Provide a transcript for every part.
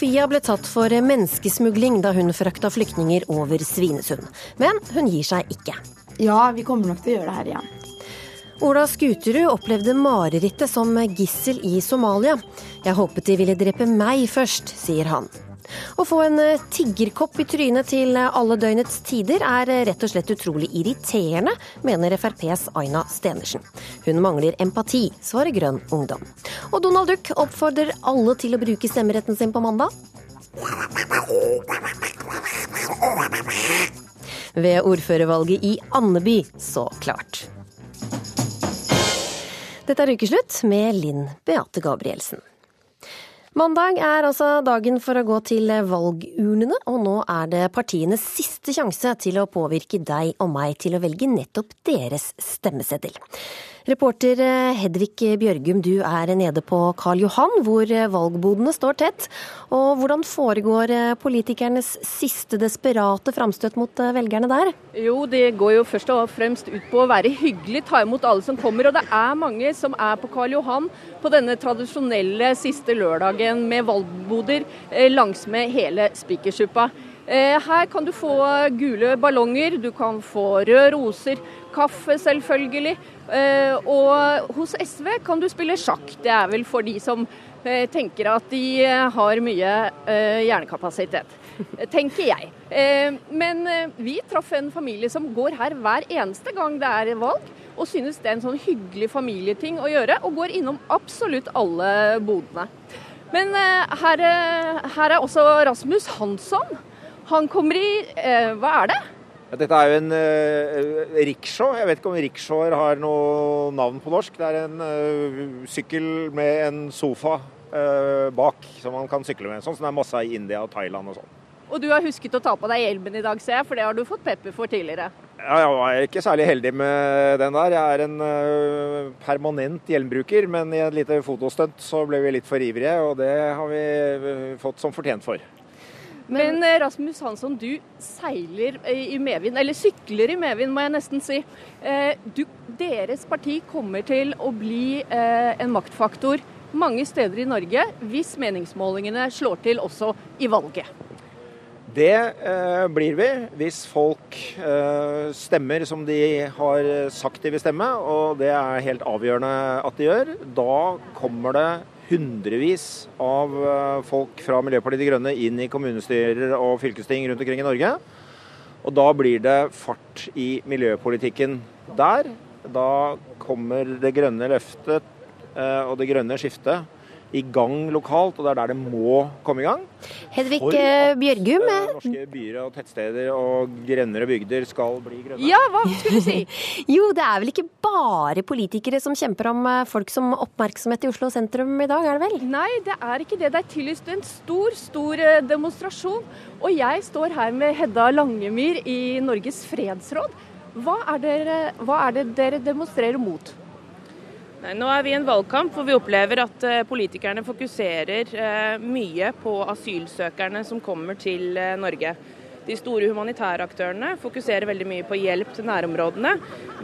Sofia ble tatt for menneskesmugling da hun frakta flyktninger over Svinesund. Men hun gir seg ikke. Ja, vi kommer nok til å gjøre det her igjen. Ola Skuterud opplevde marerittet som gissel i Somalia. Jeg håpet de ville drepe meg først, sier han. Å få en eh, tiggerkopp i trynet til eh, alle døgnets tider er eh, rett og slett utrolig irriterende, mener FrPs Aina Stenersen. Hun mangler empati, svarer Grønn ungdom. Og Donald Duck oppfordrer alle til å bruke stemmeretten sin på mandag. Ved ordførervalget i Andeby, så klart. Dette er Ukeslutt med Linn Beate Gabrielsen. Mandag er altså dagen for å gå til valgurnene, og nå er det partienes siste sjanse til å påvirke deg og meg til å velge nettopp deres stemmeseddel. Reporter eh, Hedvig Bjørgum, du er nede på Karl Johan, hvor eh, valgbodene står tett. Og hvordan foregår eh, politikernes siste desperate framstøt mot velgerne der? Jo, det går jo først og fremst ut på å være hyggelig, ta imot alle som kommer. Og det er mange som er på Karl Johan på denne tradisjonelle siste lørdagen med valgboder langsmed hele Spikersuppa. Her kan du få gule ballonger, du kan få røde roser, kaffe selvfølgelig. Eh, og hos SV kan du spille sjakk. Det er vel for de som eh, tenker at de eh, har mye hjernekapasitet. Tenker jeg. Men vi traff en familie som går her hver eneste gang det er valg, og synes det er en sånn hyggelig familieting å gjøre, og går innom absolutt alle bodene. Men her, her er også Rasmus Hansson. Han kommer i Hva er det? Dette er jo en eh, riksjå. Jeg vet ikke om riksjåer har noe navn på norsk. Det er en eh, sykkel med en sofa uh, bak som man kan sykle med. Sånn som det er masse i India og Thailand og sånn. Og du har husket å ta på deg hjelmen i dag, ser jeg, for det har du fått pepper for tidligere. Ja, jeg var ikke særlig heldig med den der. Jeg er en permanent hjelmbruker, men i et lite fotostunt så ble vi litt for ivrige, og det har vi fått som fortjent for. Men Men Rasmus Hansson, du seiler i medvind, eller sykler i medvind, må jeg nesten si. Eh, du, deres parti kommer til å bli eh, en maktfaktor mange steder i Norge hvis meningsmålingene slår til også i valget. Det eh, blir vi hvis folk eh, stemmer som de har sagt de vil stemme, og det er helt avgjørende at de gjør. Da kommer det hundrevis av eh, folk fra Miljøpartiet De Grønne inn i kommunestyrer og fylkesting rundt omkring i Norge. Og da blir det fart i miljøpolitikken der. Da kommer det grønne løftet eh, og det grønne skiftet i gang lokalt, og det er der det må komme i gang. Hedvig eh, Bjørgum. For at norske byer og tettsteder og grønnere bygder skal bli grønne. Ja, hva skulle du si? jo, det er vel ikke bare politikere som kjemper om eh, folk som oppmerksomhet i Oslo sentrum i dag, er det vel? Nei, det er ikke det. Det er tillyst en stor, stor eh, demonstrasjon. Og jeg står her med Hedda Langemyr i Norges fredsråd. Hva er, dere, hva er det dere demonstrerer mot? Nei, nå er vi i en valgkamp hvor vi opplever at eh, politikerne fokuserer eh, mye på asylsøkerne som kommer til eh, Norge. De store humanitære aktørene fokuserer veldig mye på hjelp til nærområdene.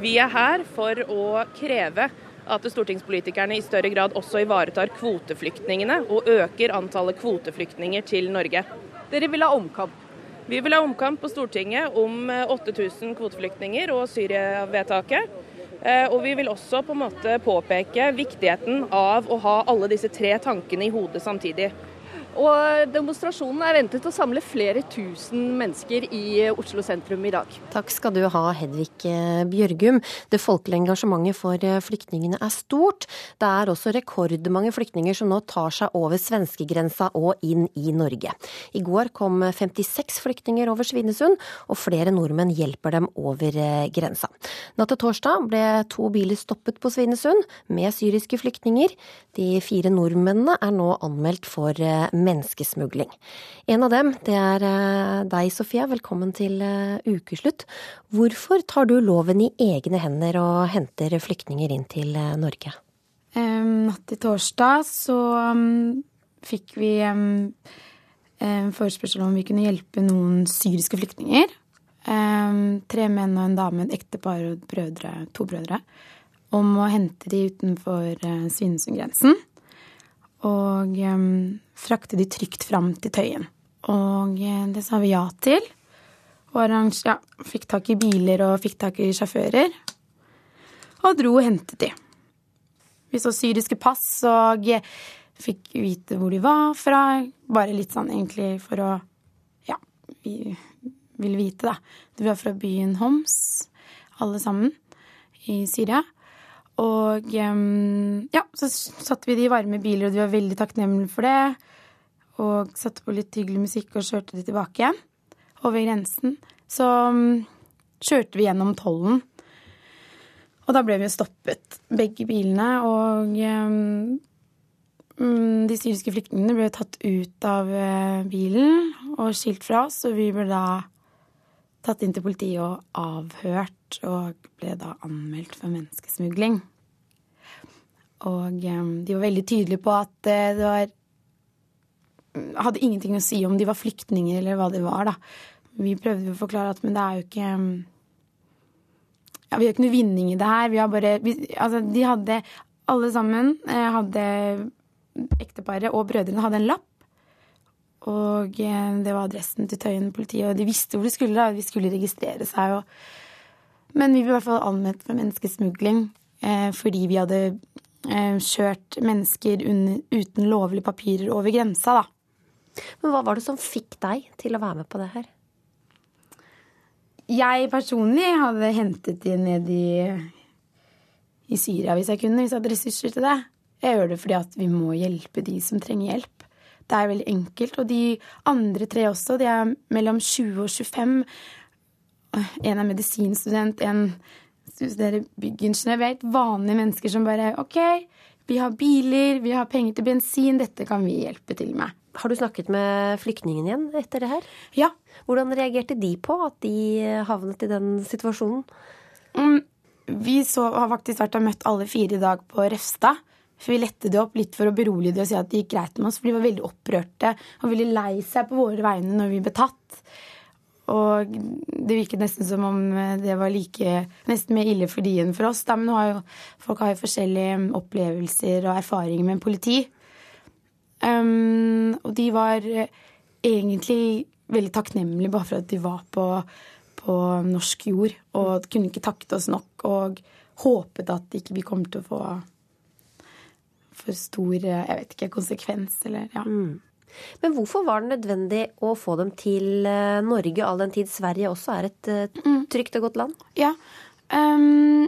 Vi er her for å kreve at stortingspolitikerne i større grad også ivaretar kvoteflyktningene og øker antallet kvoteflyktninger til Norge. Dere vil ha omkamp? Vi vil ha omkamp på Stortinget om 8000 kvoteflyktninger og Syria-vedtaket. Eh, og vi vil også på en måte påpeke viktigheten av å ha alle disse tre tankene i hodet samtidig. Og demonstrasjonen er ventet å samle flere tusen mennesker i Oslo sentrum i dag. Takk skal du ha, Hedvig eh, Bjørgum. Det folkelige engasjementet for eh, flyktningene er stort. Det er også rekordmange flyktninger som nå tar seg over svenskegrensa og inn i Norge. I går kom 56 flyktninger over Svinesund, og flere nordmenn hjelper dem over eh, grensa. Natt til torsdag ble to biler stoppet på Svinesund med syriske flyktninger. De fire nordmennene er nå anmeldt for menneskehandel menneskesmugling. En av dem, det er eh, deg, Sofie. Velkommen til eh, ukeslutt. Hvorfor tar du loven i egne hender og henter flyktninger inn til eh, Norge? Natt til torsdag så um, fikk vi um, forespørsel om vi kunne hjelpe noen syriske flyktninger. Tre menn og en dame, et ektepar og brødre, to brødre. Om å hente de utenfor Svinesundgrensen. Og frakte de trygt fram til Tøyen. Og det sa vi ja til. Og arrange, ja, fikk tak i biler og fikk tak i sjåfører. Og dro og hentet de. Vi så syriske pass og fikk vite hvor de var fra. Bare litt sånn egentlig for å Ja, vi ville vite, da. De var fra byen Homs, alle sammen, i Syria. Og ja, så satte vi de varme biler, og de var veldig takknemlige for det. Og satte på litt hyggelig musikk og kjørte de tilbake igjen over grensen. Så kjørte vi gjennom tollen. Og da ble vi stoppet, begge bilene. Og um, de syriske flyktningene ble tatt ut av eh, bilen og skilt fra oss. Og vi ble da tatt inn til politiet og avhørt, og ble da anmeldt for menneskesmugling. Og um, de var veldig tydelige på at det var Hadde ingenting å si om de var flyktninger eller hva det var, da. Vi prøvde å forklare at men det er jo ikke ja, Vi har ikke noe vinning i det her. Vi har bare vi, Altså, de hadde Alle sammen eh, hadde Ekteparet og brødrene hadde en lapp. Og eh, det var adressen til Tøyen politi, og de visste hvor de skulle. da, De skulle registrere seg. Og, men vi ble i hvert fall anmeldt for menneskesmugling eh, fordi vi hadde eh, kjørt mennesker under, uten lovlige papirer over grensa, da. Men hva var det som fikk deg til å være med på det her? Jeg personlig hadde hentet de ned i, i Syria hvis jeg kunne, hvis jeg hadde ressurser til det. Jeg gjør det fordi at vi må hjelpe de som trenger hjelp. Det er veldig enkelt. Og de andre tre også, de er mellom 20 og 25. En er medisinstudent, en studerer byggingeniør. Vi er helt vanlige mennesker som bare OK, vi har biler, vi har penger til bensin, dette kan vi hjelpe til med. Har du snakket med flyktningene igjen etter det her? Ja. Hvordan reagerte de på at de havnet i den situasjonen? Mm, vi så, har faktisk vært og møtt alle fire i dag på Refstad. For vi lette det opp litt for å berolige det og si at det gikk greit med oss. For de var veldig opprørte og veldig lei seg på våre vegne når vi ble tatt. Og det virket nesten som om det var like nesten mer ille for de enn for oss. Da. Men har jo, folk har jo forskjellige opplevelser og erfaringer med politi. Um, og de var egentlig veldig takknemlige bare for at de var på, på norsk jord. Og kunne ikke takket oss nok og håpet at ikke vi kommer til å få for stor jeg vet ikke, konsekvens. Eller, ja. Mm. Men hvorfor var det nødvendig å få dem til eh, Norge, all den tid Sverige også er et eh, mm. trygt og godt land? Ja. Um,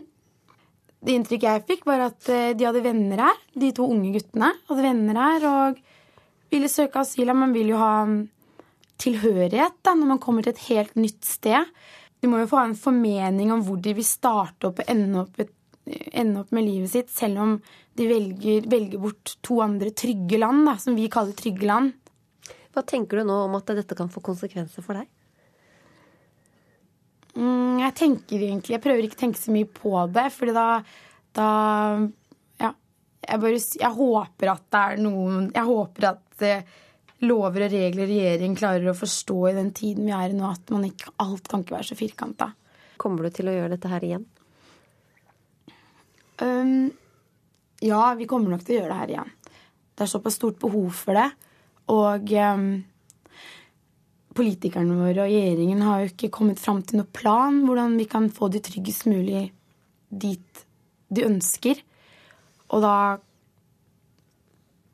det inntrykket jeg fikk, var at eh, de hadde venner her. De to unge guttene hadde venner her og ville søke asyl. Man vil jo ha mm, tilhørighet da, når man kommer til et helt nytt sted. De må jo få ha en formening om hvor de vil starte opp og ende opp, ende opp med livet sitt, selv om de velger, velger bort to andre trygge land, da, som vi kaller trygge land. Hva tenker du nå om at dette kan få konsekvenser for deg? Mm, jeg tenker egentlig Jeg prøver ikke å tenke så mye på det, fordi da, da Ja. Jeg bare Jeg håper at det er noen Jeg håper at eh, lover og regler regjeringen klarer å forstå i den tiden vi er i nå, at man ikke, alt kan ikke være så firkanta. Kommer du til å gjøre dette her igjen? Um, ja, vi kommer nok til å gjøre det her igjen. Det er såpass stort behov for det. Og um, politikerne våre og regjeringen har jo ikke kommet fram til noen plan hvordan vi kan få de tryggest mulig dit de ønsker. Og da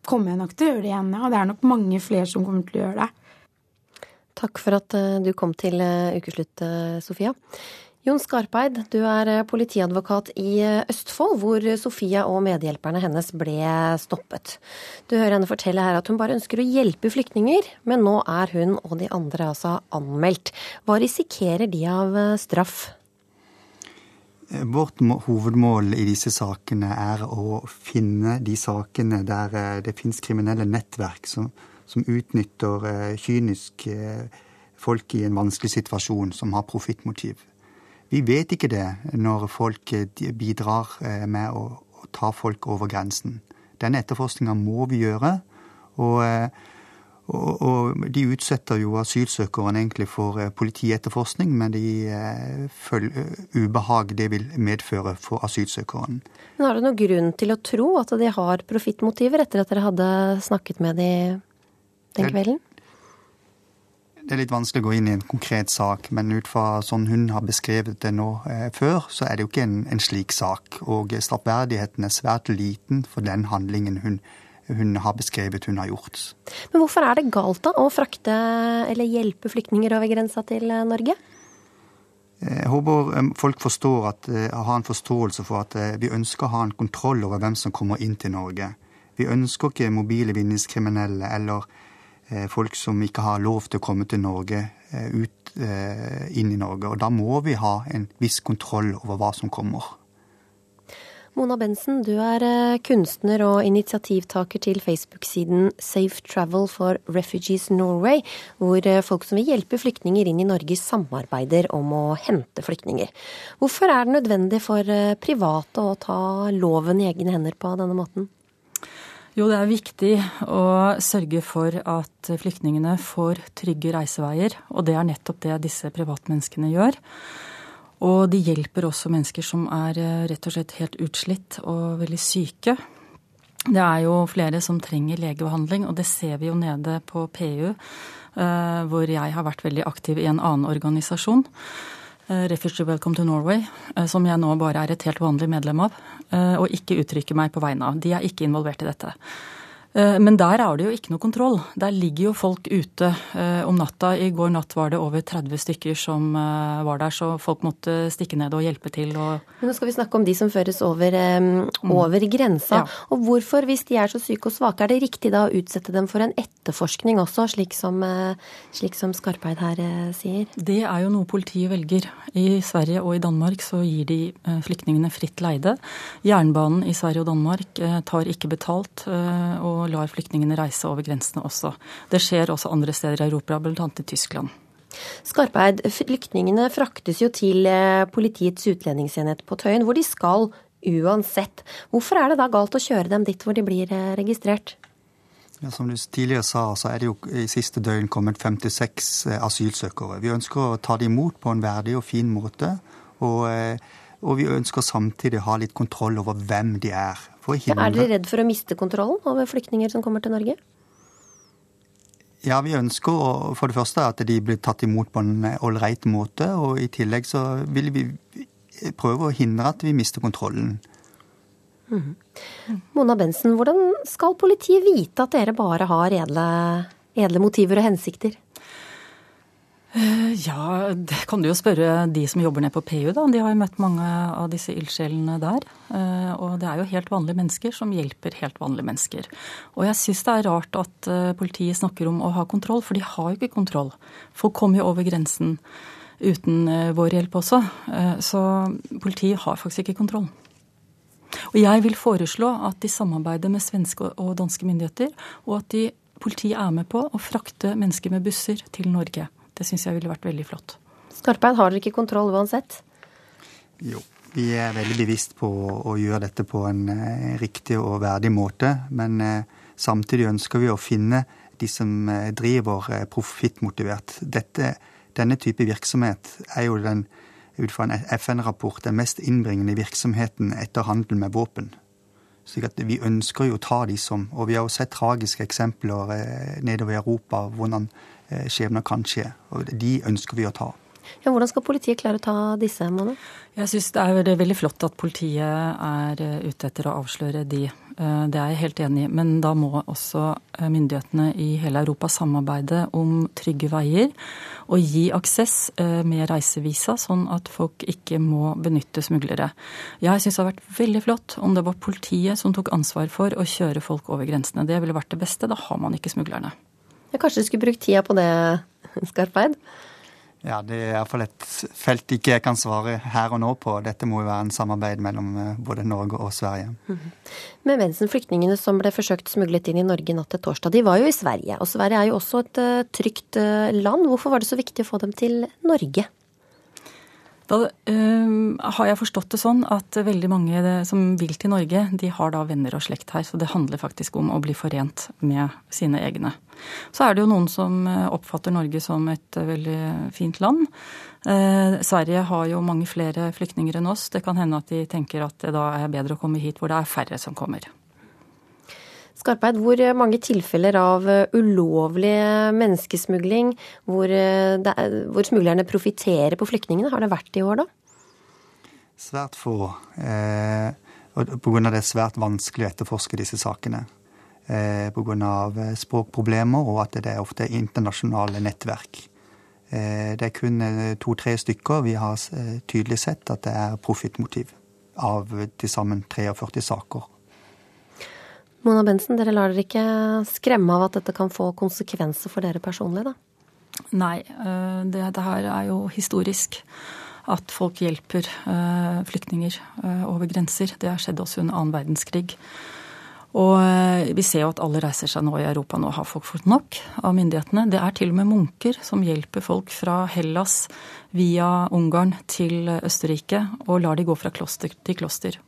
kommer jeg nok til å gjøre det igjen. Og det er nok mange flere som kommer til å gjøre det. Takk for at eh, du kom til eh, Ukeslutt, eh, Sofia. Jon Skarpeid, du er eh, politiadvokat i eh, Østfold, hvor Sofia og medhjelperne hennes ble stoppet. Du hører henne fortelle her at hun bare ønsker å hjelpe flyktninger, men nå er hun og de andre altså anmeldt. Hva risikerer de av eh, straff? Vårt hovedmål i disse sakene er å finne de sakene der det finnes kriminelle nettverk som, som utnytter kynisk folk i en vanskelig situasjon, som har profittmotiv. Vi vet ikke det når folk eh, bidrar eh, med å, ta folk over grensen. Den etterforskninga må vi gjøre. Og, eh, Og, og, de utsetter jo asylsøkeren egentlig for politietterforskning men de ubehag det vil medføre for asylsøkeren. Men Har du noen grunn til å tro at de har profittmotiver etter at dere hadde snakket med dem den kvelden? Det er litt vanskelig å gå inn i en konkret sak, men ut fra sånn hun har beskrevet det nå eh, før, så er det jo ikke en, en slik sak. Og straffverdigheten er svært liten for den handlingen hun, hun har beskrevet hun har gjort. Men hvorfor er det galt da å frakte eller hjelpe flyktninger over grensa til eh, Norge? Eh, jeg håper eh, folk forstår at, har en forståelse for at vi ønsker å ha en kontroll over hvem som kommer inn til Norge. Vi ønsker ikke mobile vinningskriminelle eller folk som ikke har lov til å komme til Norge, eh, ut, eh, inn i Norge. Og da må vi ha en viss kontroll over hva som kommer. Mona Bensen, du er kunstner og initiativtaker til Facebook-siden Safe Travel for Refugees Norway, hvor folk som vil hjelpe flyktninger inn i Norge, samarbeider om å hente flyktninger. Hvorfor er det nødvendig for private å ta loven i egne hender på denne måten? Jo, det er viktig å sørge for at flyktningene får trygge reiseveier. Og det er nettopp det disse privatmenneskene gjør. Og de hjelper også mennesker som er eh, rett og slett helt utslitt og veldig syke. Det er jo flere som trenger legebehandling, og det ser vi jo nede på PU, eh, hvor jeg har vært veldig aktiv i en annen organisasjon. Eh, Refugee Welcome to Norway, eh, som jeg nå bare er et helt vanlig medlem av, eh, og ikke uttrykker meg på vegne av. De er ikke involvert i dette. Eh, men der er det jo ikke noe kontroll. Der ligger jo folk ute eh, om natta. I går natt var det over 30 stykker som eh, var der, så folk måtte stikke ned og hjelpe til. Og Men nå skal vi snakke om de som føres over, um, over grensa. Ja. Og hvorfor, hvis de er så syke og svake, er det riktig da å utsette dem for en etterforskning også, slik som, slik som Skarpeid her sier? Det er jo noe politiet velger. I Sverige og i Danmark så gir de flyktningene fritt leide. Jernbanen i Sverige og Danmark tar ikke betalt. og og lar flyktningene reise over grensene også. Det skjer også andre steder i Europa, bl.a. i Tyskland. Skarpeid, flyktningene fraktes jo til eh, politiets utlendingsenhet på Tøyen, hvor de skal uansett. Hvorfor er det da galt å kjøre dem dit hvor de blir eh, registrert? Ja, som du tidligere sa, så er det jo i siste døgn kommet 56 eh, asylsøkere. Vi ønsker å ta dem imot på en verdig og fin måte. Og, og vi ønsker samtidig å ha litt kontroll over hvem de er. Ja, er dere redd for å miste kontrollen over flyktninger som kommer til Norge? Ja, vi ønsker for det første at de blir tatt imot på en ålreit måte. Og i tillegg så vil vi prøve å hindre at vi mister kontrollen. Mm. Mona Bensen, hvordan skal politiet vite at dere bare har edle, edle motiver og hensikter? Eh, ja, det kan du jo spørre de som jobber nede på PU, da. De har jo møtt mange av disse ildsjelene der. Eh, og det er jo helt vanlige mennesker som hjelper helt vanlige mennesker. Og jeg syns det er rart at eh, politiet snakker om å ha kontroll, for de har jo ikke kontroll. Folk kommer jo over grensen uten vår hjelp også. Så politiet har faktisk ikke kontroll. Og jeg vil foreslå at de samarbeider med svenske og danske myndigheter, og at de, politiet er med på å frakte mennesker med busser til Norge. Det syns jeg ville vært veldig flott. Skarpeid, har dere ikke kontroll uansett? Jo. Vi er veldig bevisst på å gjøre dette på en eh, riktig og verdig måte. Men eh, samtidig ønsker vi å finne de som eh, driver profittmotivert. Denne type virksomhet er jo den, ut fra en FN-rapport den mest innbringende virksomheten etter handel med våpen. Så vi ønsker jo å ta de som Og vi har jo sett tragiske eksempler nedover i Europa hvordan skjebner kan skje. Og de ønsker vi å ta. Ja, hvordan skal politiet klare å ta disse? Måne? Jeg syns det er veldig flott at politiet er eh, ute etter å avsløre de. Eh, det er jeg helt enig i. Men da må også myndighetene i hele Europa samarbeide om trygge veier og gi aksess med reisevisa, sånn at folk ikke må benytte smuglere. Jeg syns det har vært veldig flott om det var politiet som tok ansvar for å kjøre folk over grensene. Det ville vært det beste. Da har man ikke smuglerne. Ja, kanskje du skulle brukt tida på det, Skarpeid? Ja, det er iallfall et felt ikke jeg kan svare her og nå på. Dette må jo være en samarbeid mellom eh, både Norge og Sverige. Mm -hmm. Men Vensen-flyktningene som ble forsøkt smuglet inn i Norge natt til torsdag, de var jo i Sverige. Og Sverige er jo også et uh, trygt uh, land. Hvorfor var det så viktig å få dem til Norge? Da uh, har jeg forstått det sånn at veldig mange som vil til Norge, de har da venner og slekt her. Så det handler faktisk om å bli forent med sine egne. Så er det jo noen som eh, oppfatter Norge som et uh, veldig fint land. Eh, Sverige har jo mange flere flyktninger enn oss. Det kan hende at de tenker at det da er bedre å komme hit hvor det er færre som kommer. Skarpeid, hvor mange tilfeller av ulovlig menneskesmugling, hvor, er, hvor smuglerne profitterer på flyktningene, har det vært i år, da? Svært få. Eh, pga. det er svært vanskelig å etterforske disse sakene. Eh, Pga. språkproblemer og at det er ofte internasjonale nettverk. Eh, det er kun eh, to-tre stykker vi har eh, tydelig sett at det er profittmotiv av til sammen 43 saker. Mona Bensen, dere lar dere ikke skremme av at dette kan få konsekvenser for dere personlig, da? Nei, eh, det, her er jo historisk. At folk hjelper uh, flyktninger uh, over grenser. Det har skjedd også under annen verdenskrig. Og vi ser jo at alle reiser seg nå i Europa. Nå har folk fått nok av myndighetene. Det er til og med munker som hjelper folk fra Hellas via Ungarn til Østerrike, og lar de gå fra kloster til kloster.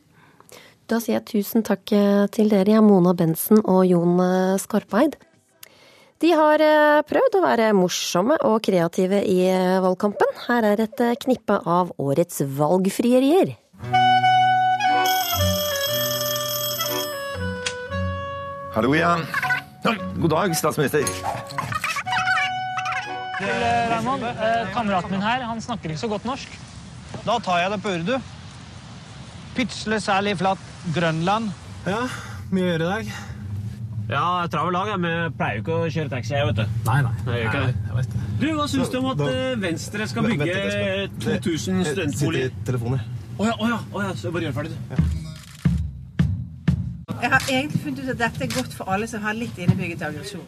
Da sier jeg tusen takk eh, til dere, Mona Bensen og Jon eh, Skarpeid. De har eh, prøvd å være morsomme og kreative i valgkampen. Her er et knippe av årets valgfrierier. Hallo igjen. God dag, statsminister. Til Raymond, kameraten min her, han snakker ikke så godt norsk. Da tar jeg det på urdu. Pitsle særlig flatt Grønland. Ja, mye å gjøre i dag. Ja, travel dag. Vi pleier jo ikke å kjøre taxi, jeg, vet du. Nei, nei. jeg nei. Jeg vet det. Du, Hva syns du om at da, Venstre skal bygge 2000 studentboliger? Sitter i telefoner. Å ja, å ja, oh, ja. Så bare gjør ferdig, du. Ja. Jeg har egentlig funnet ut at dette er godt for alle som har litt innebygget aggresjon.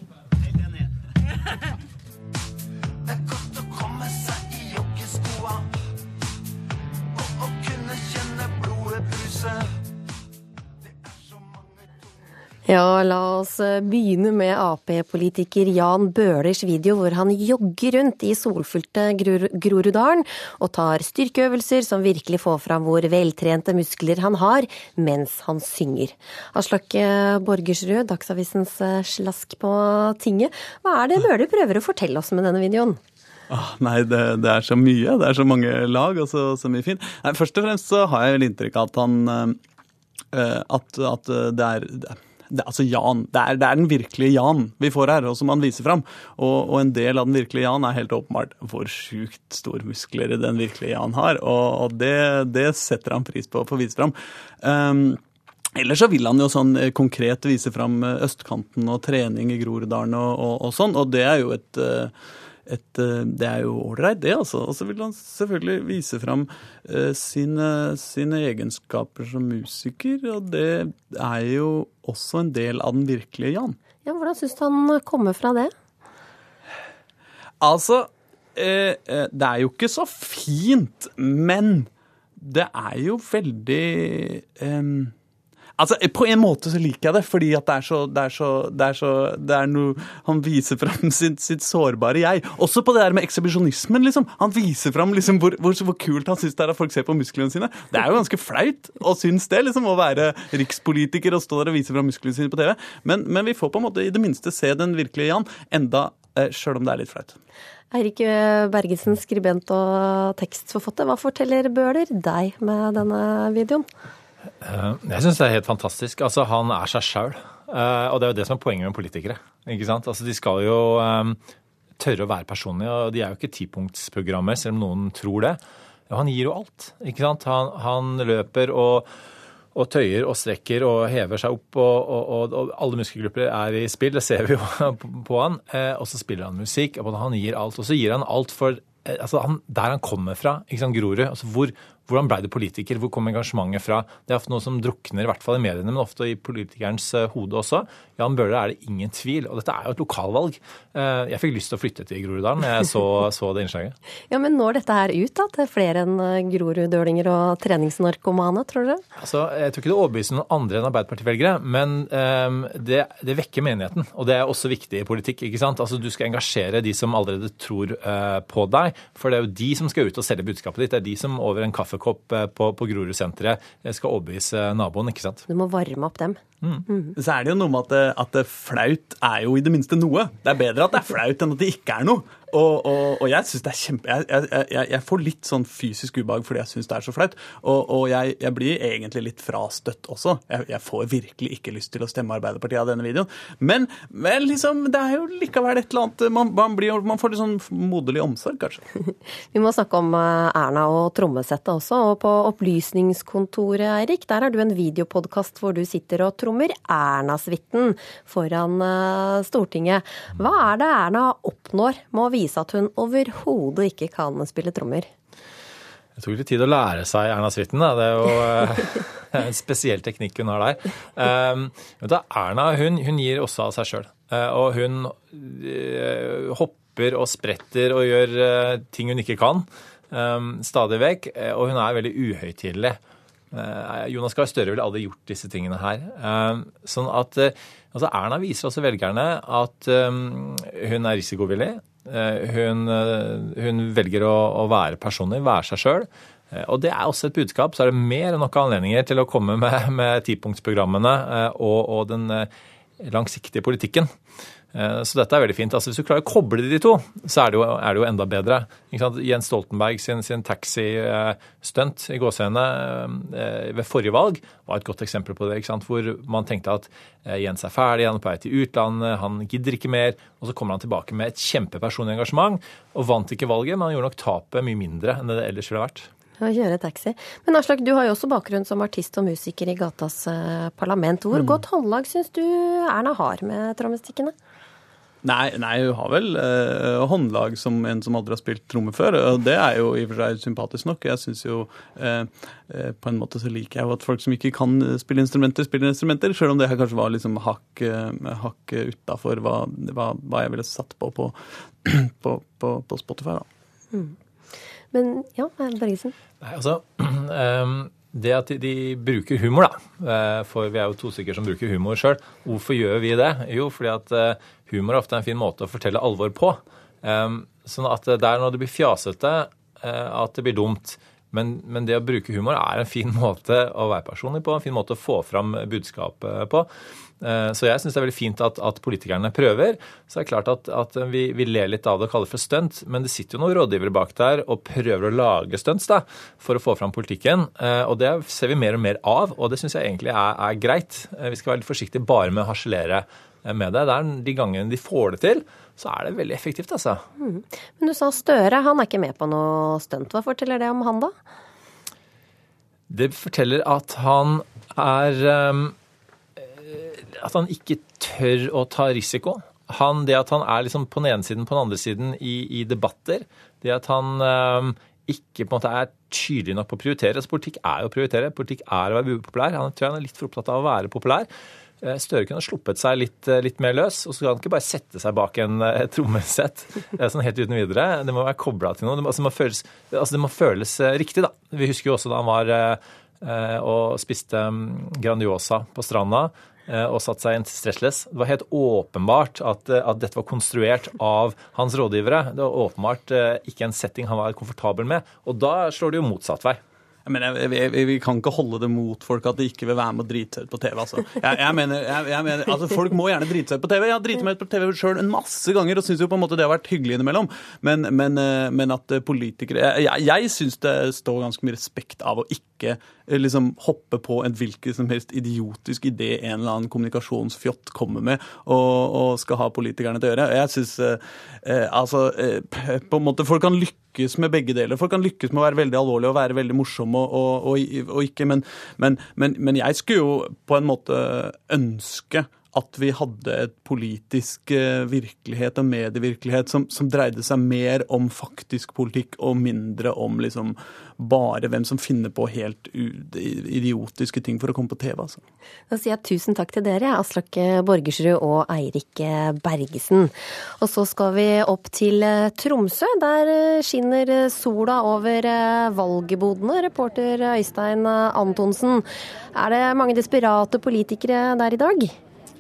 Ja, la oss eh, begynne med Ap-politiker Jan Bøhlers video hvor han jogger rundt i solfylte Groruddalen og tar styrkeøvelser som virkelig får fram hvor veltrente muskler han har mens han synger. Aslak eh, Borgersrud, Dagsavisens eh, slask på tinget. Hva er det Bøhler prøver å fortelle oss med denne videoen? Oh, nei, det, det, er så mye. Det er så mange lag og så, så mye fint. Først og fremst så har jeg vel inntrykk av at han at, at det er det, altså Jan, det er, det er, den virkelige Jan vi får her, og som han viser fram. Og, og en del av den virkelige Jan er helt åpenbart hvor sjukt store muskler den virkelige Jan har. Og, og det, det, setter han pris på å få vise fram. Um, Ellers så vil han jo sånn eh, konkret vise fram eh, østkanten og trening i Groruddalen og, og, og, sånn, og det er jo et uh, et, eh, det er jo ålreit, det. altså. Og så vil han selvfølgelig vise fram uh, sine, sine, egenskaper som musiker, og det er jo også en del av den virkelige Jan. Ja, Hvordan syns du han kommer fra det? Altså, uh, det er jo ikke så fint, men det er jo veldig um, Altså, På en måte så liker jeg det, fordi at det er så, det er så, det er så det er noe, Han viser fram sitt, sitt, sårbare jeg. Også på det der med ekshibisjonismen. liksom. Han viser fram liksom hvor, hvor, hvor kult han syns det er at folk ser på musklene sine. Det er jo ganske flaut å synes det, liksom, å være rikspolitiker og stå der og vise fram musklene sine på TV. Men, men, vi får på en måte i det minste se den virkelige Jan, enda eh, sjøl om det er litt flaut. Eirik Bergesen, skribent og tekstforfatter. Hva forteller Bøhler deg med denne videoen? Eh, jeg syns det er helt fantastisk. Altså, Han er seg sjøl. Eh, og det er jo det som er poenget med politikere. ikke sant? Altså, De skal jo um, tørre å være personlige, og de er jo ikke tipunktsprogrammer, selv om noen tror det. Han gir jo alt. ikke sant? Han, han løper og, og, tøyer og strekker og hever seg opp, og, og, og alle muskelgrupper er i spill. Det ser vi jo på han. Og så spiller han musikk. og Han gir alt. Og så gir han alt for altså han, der han kommer fra, ikke sant, Grorud. Altså hvor, hvordan ble du politiker? Hvor kom engasjementet fra? Det er ofte noe som drukner, i hvert fall i mediene, men ofte i politikerens eh, hode også. Jan Bøhler er det ingen tvil. Og dette er jo et lokalvalg. Eh, jeg fikk lyst til å flytte til Groruddalen da jeg så, så, det innslaget. Ja, Men når dette her ut da, til flere enn eh, groruddølinger og treningsnarkomane, tror dere? Altså, jeg tror ikke det overbeviser noen andre enn Arbeiderparti-velgere, men um, det, det, vekker menigheten. Og det er også viktig i politikk. ikke sant? Altså, Du skal engasjere de som allerede tror uh, på deg, for det er jo de som skal ut og selge budskapet ditt. Det er de som over en kaffekopp på, på Grorud-senteret skal overbevise naboen, ikke sant. Du må varme opp dem. Mm. Mm. Så er det jo noe med at, at flaut er jo i det minste noe. Det er bedre at det er flaut enn at det ikke er noe. Og, og, og jeg synes det er kjempe... Jeg, jeg, jeg, får litt sånn fysisk ubehag fordi jeg syns det er så flaut. Og, og jeg, jeg, blir egentlig litt frastøtt også. Jeg, får virkelig ikke lyst til å stemme Arbeiderpartiet av denne videoen. Men, men liksom, det er jo likevel et eller annet Man, man, blir, man får litt sånn moderlig omsorg, kanskje. Vi må snakke om eh, Erna og trommesettet også. Og på Opplysningskontoret, Eirik, der har du en videopodkast hvor du sitter og trommer Erna-suiten foran eh, Stortinget. Hva er det Erna oppnår med å vise at hun overhodet ikke kan spille trommer. Det tok litt tid å lære seg Erna Suiten. Det er jo eh, en spesiell teknikk hun har der. Um, Erna hun, hun, gir også av seg sjøl. Uh, og hun hopper og spretter og gjør ting hun ikke kan, um, stadig vekk. Og hun er veldig uhøytidelig. Jonas Gahr Støre ville aldri gjort disse tingene her. Um, sånn at altså Erna viser også velgerne at hun er risikovillig. Eh, hun, eh, hun velger å, å, være personlig, være seg sjøl. Eh, og det er også et budskap. Så er det mer enn nok anledninger til å komme med, med tipunktsprogrammene og, og den langsiktige politikken. Eh, så dette er veldig fint. Altså, hvis du klarer å koble de to, så er det jo, er det jo enda bedre. Jens Stoltenberg sin, sin taxistunt i gåsehendene eh, ved forrige valg var et godt eksempel på det. Hvor man tenkte at eh, Jens er ferdig, han er på vei til utlandet, han gidder ikke mer. Og så kommer han tilbake med et kjempepersonlig engasjement og vant ikke valget, men han gjorde nok tapet mye mindre enn det det ellers ville vært. Å kjøre taxi. Men Aslak, du har jo også bakgrunn som artist og musiker i gatas parlament. Hvor mm. godt håndlag syns du Erna har med trommestikkene? Nei, nei, hun har vel eh, håndlag som en som aldri har spilt tromme før. Og det er jo i og for seg sympatisk nok. Jeg synes jo eh, eh, På en måte så liker jeg jo at folk som ikke kan spille instrumenter, spiller instrumenter. Selv om det her kanskje var liksom hakk, eh, hakk utafor hva, hva, hva, jeg ville satt på på, på, på, på Spotify. da. Mm. Men ja, Bergesen? Nei, altså... Um det at de, de, bruker humor, da. Eh, for vi er jo to stykker som bruker humor sjøl. Hvorfor gjør vi det? Jo, fordi at humor ofte er en fin måte å fortelle alvor på. Um, sånn at det er når det blir fjasete uh, at det blir dumt. Men, men, det å bruke humor er en fin måte å være personlig på, en fin måte å få fram budskapet på. Uh, så jeg syns det er veldig fint at, at, politikerne prøver. Så det er klart at, at vi, vi, ler litt av det og kaller det for stunt, men det sitter jo noen rådgivere bak der og prøver å lage stunts da, for å få fram politikken. Uh, og det ser vi mer og mer av, og det syns jeg egentlig er, er greit. vi skal være litt forsiktige bare med å harselere med det. det er de gangene de får det til, så er det veldig effektivt, altså. Mm. Men du sa Støre, han er ikke med på noe stunt. Hva forteller det om han, da? Det forteller at han er um, At han ikke tør å ta risiko. Han, det at han er liksom på den ene siden på den andre siden i, i debatter, det at han øh, ikke på en måte er tydelig nok på å prioritere. Altså, politikk er jo å prioritere. Politikk er å være upopulær. Han tror han er litt for opptatt av å være populær. Eh, Støre kunne sluppet seg litt, eh, litt, mer løs, og så kan han ikke bare sette seg bak en trommesett sånn helt uten videre. Det må være kobla til noe. Det må, altså, det må, føles, altså, det må føles riktig, da. Vi husker jo også da han var og spiste mm, Grandiosa på stranda og satt seg i en stressless. Det var helt åpenbart at, at, dette var konstruert av hans rådgivere. Det var åpenbart ikke en setting han var komfortabel med. Og da slår det jo motsatt vei. Men jeg, vi, vi, kan ikke holde det mot folk at de ikke vil være med og drite seg ut på TV. Altså. Jeg, jeg, mener, jeg, mener, altså Folk må gjerne drite seg ut på TV. Jeg har driti meg ut på TV sjøl en masse ganger og syns jo på en måte det har vært hyggelig innimellom. Men, men, eh, men at politikere Jeg, jeg syns det står ganske mye respekt av å ikke Eh, liksom hoppe på en hvilken som helst idiotisk idé en eller annen kommunikasjonsfjott kommer med og, og skal ha politikerne til å gjøre. Jeg synes, eh, eh, altså, eh, på en måte Folk kan lykkes med begge deler. Folk kan lykkes med å være veldig alvorlige og være veldig morsomme og, og, og ikke, men, men, men, men jeg skulle jo på en måte ønske at vi hadde et politisk eh, virkelighet og medievirkelighet som, som dreide seg mer om faktisk politikk og mindre om liksom bare hvem som finner på helt idiotiske ting for å komme på TV. Altså. Da sier jeg tusen takk til dere, Aslak Borgersrud og Eirik Bergesen. Og så skal vi opp til eh, Tromsø. Der eh, skinner sola over valgbodene. Reporter Øystein Antonsen. Er det mange desperate politikere der i dag?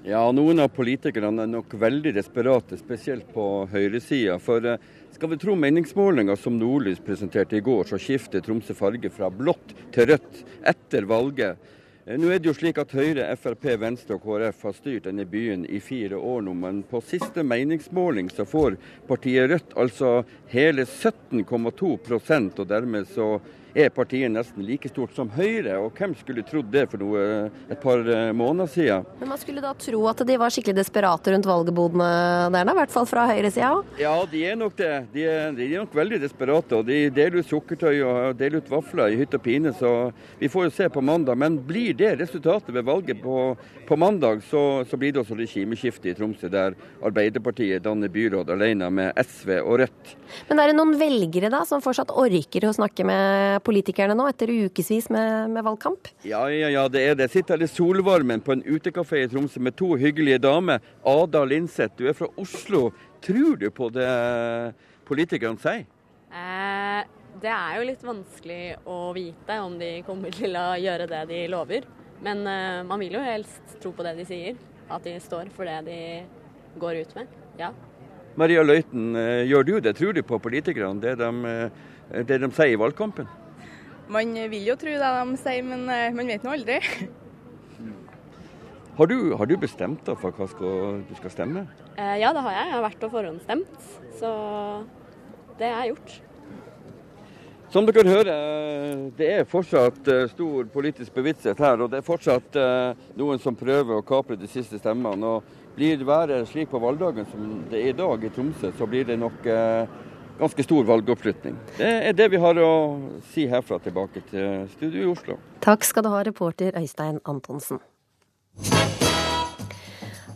Ja, noen av politikerne er nok veldig desperate, spesielt på høyresida. For eh, skal vi tro meningsmålinga som Nordlys presenterte i går, så skifter Tromsø farge fra blått til rødt etter valget. Eh, nå er det jo slik at Høyre, Frp, Venstre og KrF har styrt denne byen i fire år nå, men på siste meningsmåling så får partiet Rødt altså hele 17,2% og dermed så er partiet nesten like stort som Høyre. Og hvem skulle trodd det for noe et par eh, måneder siden? Men man skulle da tro at de var skikkelig desperate rundt valgbodene der, da? I hvert fall fra høyresida? Ja, de er nok det. De er, de er, nok veldig desperate. Og de deler ut sukkertøy og deler ut vafler i hytt og pine, så vi får jo se på mandag. Men blir det resultatet ved valget på, på mandag, så, så, blir det også regimeskifte i Tromsø, der Arbeiderpartiet danner byråd alene med SV og Rødt. Men er det noen velgere da som fortsatt orker å snakke med politikerne nå, etter ukevis med, med, valgkamp? Ja, ja, ja, det er det. Sitter her i solvarmen på en utekafé i Tromsø med to hyggelige damer. Ada Linseth, du er fra Oslo. Tror du på det politikerne sier? Eh, det er jo litt vanskelig å vite om de kommer til å gjøre det de lover. Men eh, man vil jo helst tro på det de sier. At de står for det de går ut med. Ja. Maria Løiten, eh, gjør du det? Tror du på politikerne, det de, eh, det de sier i valgkampen? Man vil jo tro det de sier, men eh, man vet nå aldri. Har du, har du, bestemt deg for hva skal, du skal stemme? Eh, ja, det har jeg. Jeg har vært og forhåndsstemt. Så det har jeg gjort. Som dere hører, det er fortsatt eh, stor politisk bevissthet her. Og det er fortsatt noen som prøver å kapre de siste stemmene. Og blir været slik på valgdagen som det er i dag i Tromsø, så blir det nok ganske stor valgoppslutning. Det er det vi har å si herfra tilbake til studio i Oslo. Takk skal du ha, reporter Øystein Antonsen.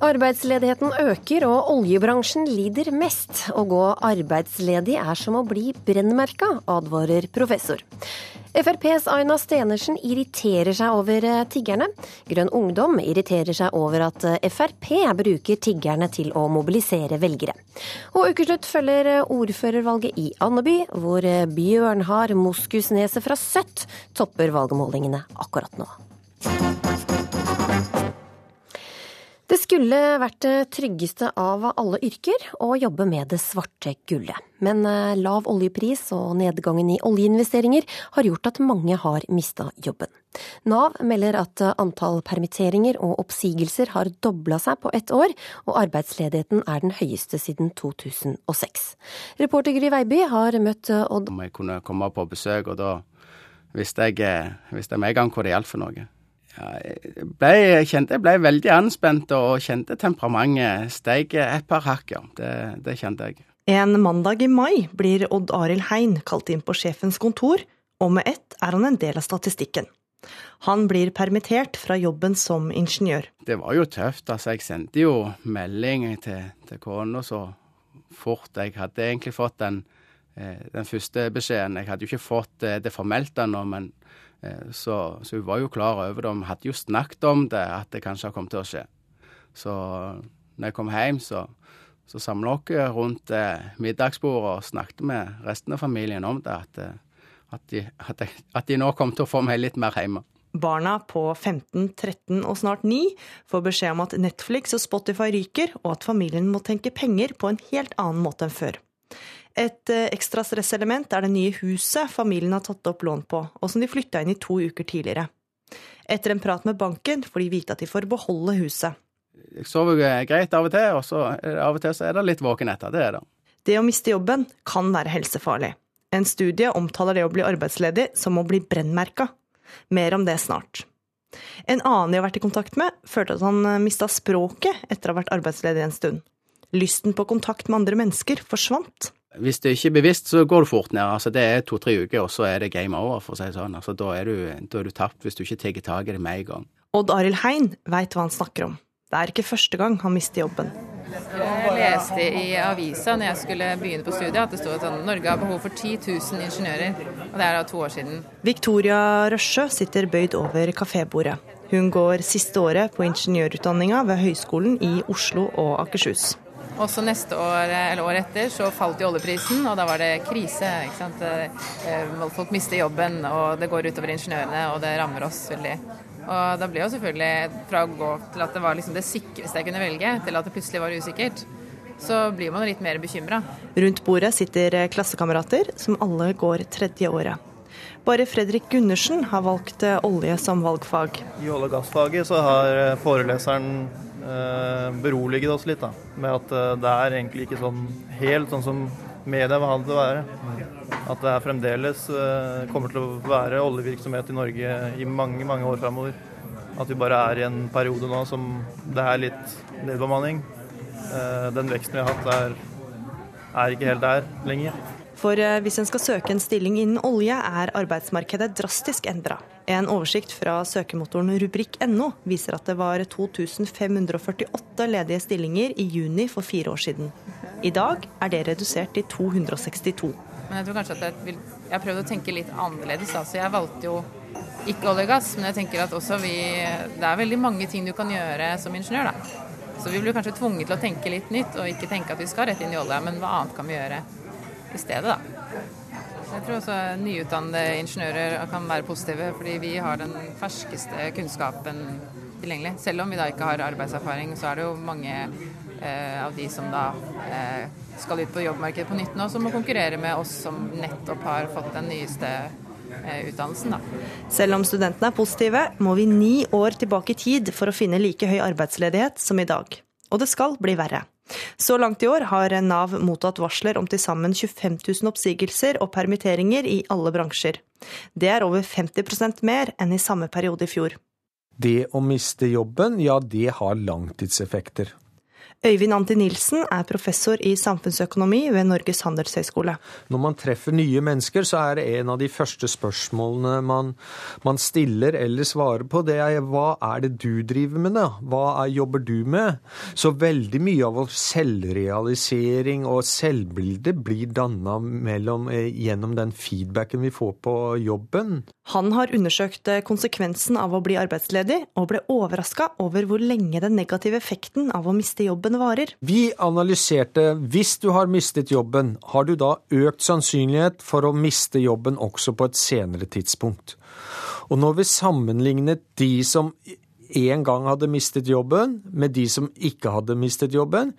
Arbeidsledigheten øker, og oljebransjen lider mest. Å gå arbeidsledig er som å bli brennmerka, advarer professor. FrPs Aina Stenersen irriterer seg over eh, tiggerne. Grønn Ungdom irriterer seg over at eh, Frp bruker tiggerne til å mobilisere velgere. Og ukeslutt følger eh, ordførervalget i Andeby, hvor Bjørnhard Moskusneset fra Søtt topper valgmålingene akkurat nå. Det skulle vært det tryggeste av alle yrker å jobbe med det svarte gullet. Men eh, lav oljepris og nedgangen i oljeinvesteringer har gjort at mange har mista jobben. Nav melder at antall permitteringer og oppsigelser har dobla seg på ett år, og arbeidsledigheten er den høyeste siden 2006. Reporter Gry Veiby har møtt Odd Om jeg kunne komme på besøk, og da eh, visste jeg med en gang hva det gjaldt for noe. Ja, jeg, ble, jeg kjente jeg ble veldig anspent og kjente temperamentet steg et par hakk, ja. Det, det, kjente jeg. En mandag i mai blir Odd Arild Hein kalt inn på sjefens kontor, og med ett er han en del av statistikken. Han blir permittert fra jobben som ingeniør. Det var jo tøft. altså Jeg sendte jo melding til, til kona så fort. Jeg hadde egentlig fått den, eh, den første beskjeden. Jeg hadde jo ikke fått eh, det formelt ennå, men så, så, hun var jo klar over det. Vi hadde jo snakket om det, at det kanskje kommet til å skje. Så når jeg kom hjem, så, så samla vi rundt eh, middagsbordet og snakket med resten av familien om det. At, eh, at, de, at, at de nå kom til å få meg litt mer hjemme. Barna på 15, 13 og snart 9 får beskjed om at Netflix og Spotify ryker, og at familien må tenke penger på en helt annen måte enn før. Et eh, ekstra stresselement er det nye huset familien har tatt opp lån på, og som de flytta inn i to uker tidligere. Etter en prat med banken får de vite at de får beholde huset. Jeg sover greit av og til, og så av og til så er det litt våken etter. Det er det. Det å miste jobben kan være helsefarlig. En studie omtaler det å bli arbeidsledig som å bli brennmerka. Mer om det snart. En annen de har vært i kontakt med, følte at han mista språket etter å ha vært arbeidsledig en stund. Lysten på kontakt med andre mennesker forsvant. Hvis det ikke er bevisst, så går du fort ned. Altså, det er to-tre uker, og så er det game over, for å si det sånn. Altså, da, er du, da er du tapt hvis du ikke tar tak i det med en gang. Odd Arild Hein veit hva han snakker om. Det er ikke første gang han mister jobben. Jeg leste i avisa når jeg skulle begynne på studiet at det stod at sånn, Norge har behov for 10 000 ingeniører. Og det er da to år siden. Victoria Røsjø sitter bøyd over kafébordet. Hun går siste året på ingeniørutdanninga ved Høgskolen i Oslo og Akershus. Også neste år, eller året etter, så falt jo oljeprisen, og da var det krise. ikke sant? Eh, folk mister jobben, og det går utover ingeniørene, og det rammer oss veldig. Og da ble jo selvfølgelig fra å gå til at det var liksom det sikreste jeg kunne velge, til at det plutselig var usikkert, så blir man litt mer bekymra. Rundt bordet sitter klassekamerater som alle går tredje året. Bare Fredrik Gundersen har valgt olje som valgfag. I olje- og gassfaget så har foreleseren beroliget oss litt da, med at det er egentlig ikke sånn helt sånn som media vil ha det til å være. At det fremdeles kommer til å være oljevirksomhet i Norge i mange, mange år framover. At vi bare er i en periode nå som det er litt nedbemanning. Den veksten vi har hatt, er, er ikke helt der lenger. For hvis en skal søke en stilling innen olje, er arbeidsmarkedet drastisk endra. En oversikt fra søkemotoren rubrikk.no viser at det var 2548 ledige stillinger i juni for fire år siden. I dag er det redusert til 262. Men jeg tror kanskje at jeg, vil, jeg har å tenke litt annerledes. Da. Så jeg valgte jo ikke olje og gass, men jeg tenker at også vi Det er veldig mange ting du kan gjøre som ingeniør, da. Så vi blir kanskje tvunget til å tenke litt nytt, og ikke tenke at vi skal rett inn i olja, men hva annet kan vi gjøre stedet, da. Jeg tror også nyutdannede ingeniører kan være positive, fordi vi har den ferskeste kunnskapen tilgjengelig. Selv om vi da ikke har arbeidserfaring, så er det jo mange eh, av de som da eh, skal ut på jobbmarkedet på nytt nå, som må konkurrere med oss som nettopp har fått den nyeste eh, utdannelsen. Da. Selv om studentene er positive, må vi ni år tilbake i tid for å finne like høy arbeidsledighet som i dag. Og det skal bli verre. Så langt i år har Nav mottatt varsler om til sammen 25 000 oppsigelser og permitteringer i alle bransjer. Det er over 50% mer enn i samme periode i fjor. Det å miste jobben, ja det har langtidseffekter. Øyvind Anti Nilsen er professor i samfunnsøkonomi ved Norges handelshøyskole. Når man treffer nye mennesker, så er det en av de første spørsmålene man, man stiller eller svarer på, det er hva er det du driver med, da? Hva er, jobber du med? Så veldig mye av vår selvrealisering og selvbilde blir danna eh, gjennom den feedbacken vi får på jobben. Han har undersøkt konsekvensen av å bli arbeidsledig, og ble overraska over hvor lenge den negative effekten av å miste jobben varer. Vi analyserte hvis du har mistet jobben, har du da økt sannsynlighet for å miste jobben også på et senere tidspunkt. Og når vi sammenlignet de som en gang hadde mistet jobben, med de som ikke hadde mistet jobben,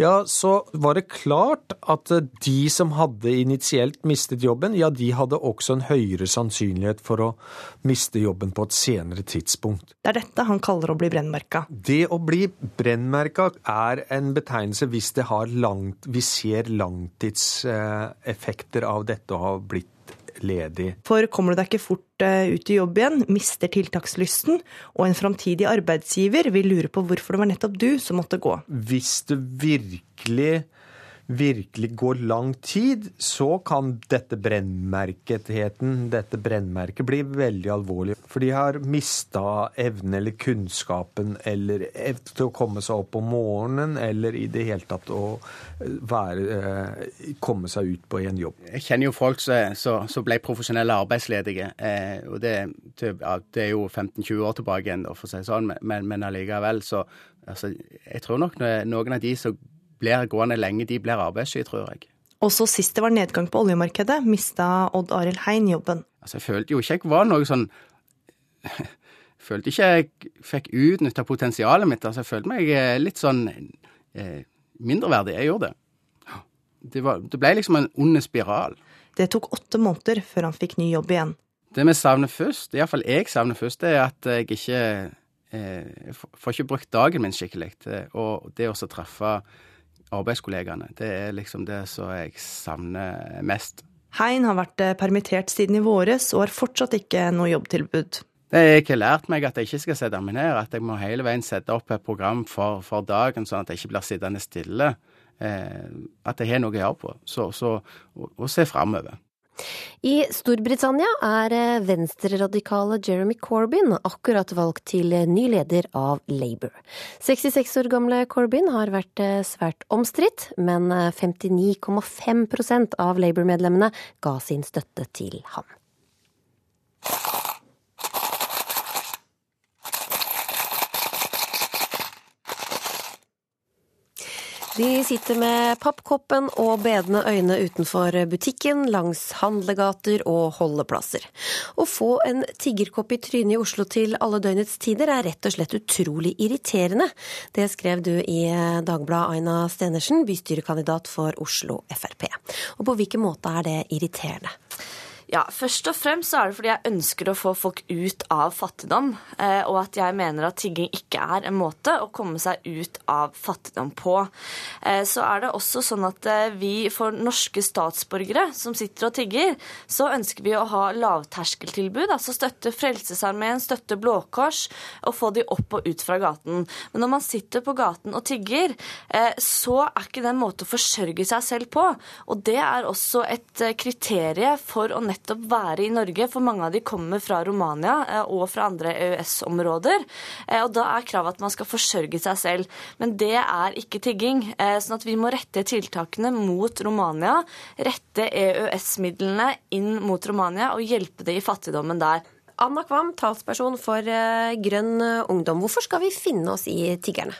ja, så var det klart at de som hadde initielt mistet jobben, ja, de hadde også en høyere sannsynlighet for å miste jobben på et senere tidspunkt. Det er dette han kaller å bli brennmerka. Det å bli brennmerka er en betegnelse hvis det har langt, vi ser langtidseffekter av dette å ha blitt ledig. For kommer du deg ikke fort ut i jobb igjen, mister tiltakslysten, og en framtidig arbeidsgiver vil lure på hvorfor det var nettopp du som måtte gå. Hvis du virkelig virkelig går lang tid, så kan dette brennmerketheten, dette brennmerket, bli veldig alvorlig. For de har mista evnen eller kunnskapen eller til å komme seg opp om morgenen, eller i det hele tatt å være, komme seg ut på en jobb. Jeg kjenner jo folk som ble profesjonelle arbeidsledige. Eh, og det, det, er jo 15-20 år tilbake igjen, for å si sånn, men, men allikevel så altså, Jeg tror nok noen av de som blir gående lenge, de blir arbeidssky, tror jeg. Også sist det var nedgang på oljemarkedet, mista Odd Arild Hein jobben. Altså, jeg følte jo ikke jeg var noe sånn jeg følte ikke jeg fikk utnytta potensialet mitt. Altså, jeg følte meg litt sånn eh, mindreverdig. Jeg gjorde det. Det, var, det ble liksom en ond spiral. Det tok åtte måneder før han fikk ny jobb igjen. Det vi savner først, iallfall jeg savner først, det er at jeg ikke eh, får ikke brukt dagen min skikkelig. Og det å treffe arbeidskollegaene, det er liksom det som jeg savner mest. Hein har vært permittert siden i våres og har fortsatt ikke noe jobbtilbud. Det har ikke lært meg at jeg ikke skal sette meg ned, at jeg må hele veien sette opp et program for, for dagen, sånn at jeg ikke blir sittende stille. Eh, at jeg har noe å gjøre på, så, så, og, og se framover. I Storbritannia er eh, venstreradikale Jeremy Corbyn akkurat valgt til eh, ny leder av Labour. 66 år gamle Corbyn har vært eh, svært omstridt, men 59,5% av Labour-medlemmene ga sin støtte til ham. De sitter med pappkoppen og bedende øyne utenfor butikken, langs handlegater og holdeplasser. Å få en tiggerkopp i trynet i Oslo til alle døgnets tider er rett og slett utrolig irriterende. Det skrev du i Dagbladet, Aina Stenersen, bystyrekandidat for Oslo Frp. Og på hvilken måte er det irriterende? Ja, Først og fremst så er det fordi jeg ønsker å få folk ut av fattigdom. Eh, og at jeg mener at tigging ikke er en måte å komme seg ut av fattigdom på. Eh, så er det også sånn at eh, vi for norske statsborgere som sitter og tigger, så ønsker vi å ha lavterskeltilbud. Altså støtte Frelsesarmeen, støtte Blå Kors, og få de opp og ut fra gaten. Men når man sitter på gaten og tigger, så er ikke det en måte å forsørge seg selv på. Og det er også et kriterium for å nettopp nettopp være i Norge, for mange av de kommer fra Romania eh, og fra andre EØS-områder. Eh, og Da er kravet at man skal forsørge seg selv. Men det er ikke tigging. Eh, sånn at vi må rette tiltakene mot Romania, rette EØS-midlene inn mot Romania og hjelpe det i fattigdommen der. Anna Kvam, talsperson for Grønn ungdom. Hvorfor skal vi finne oss i tiggerne?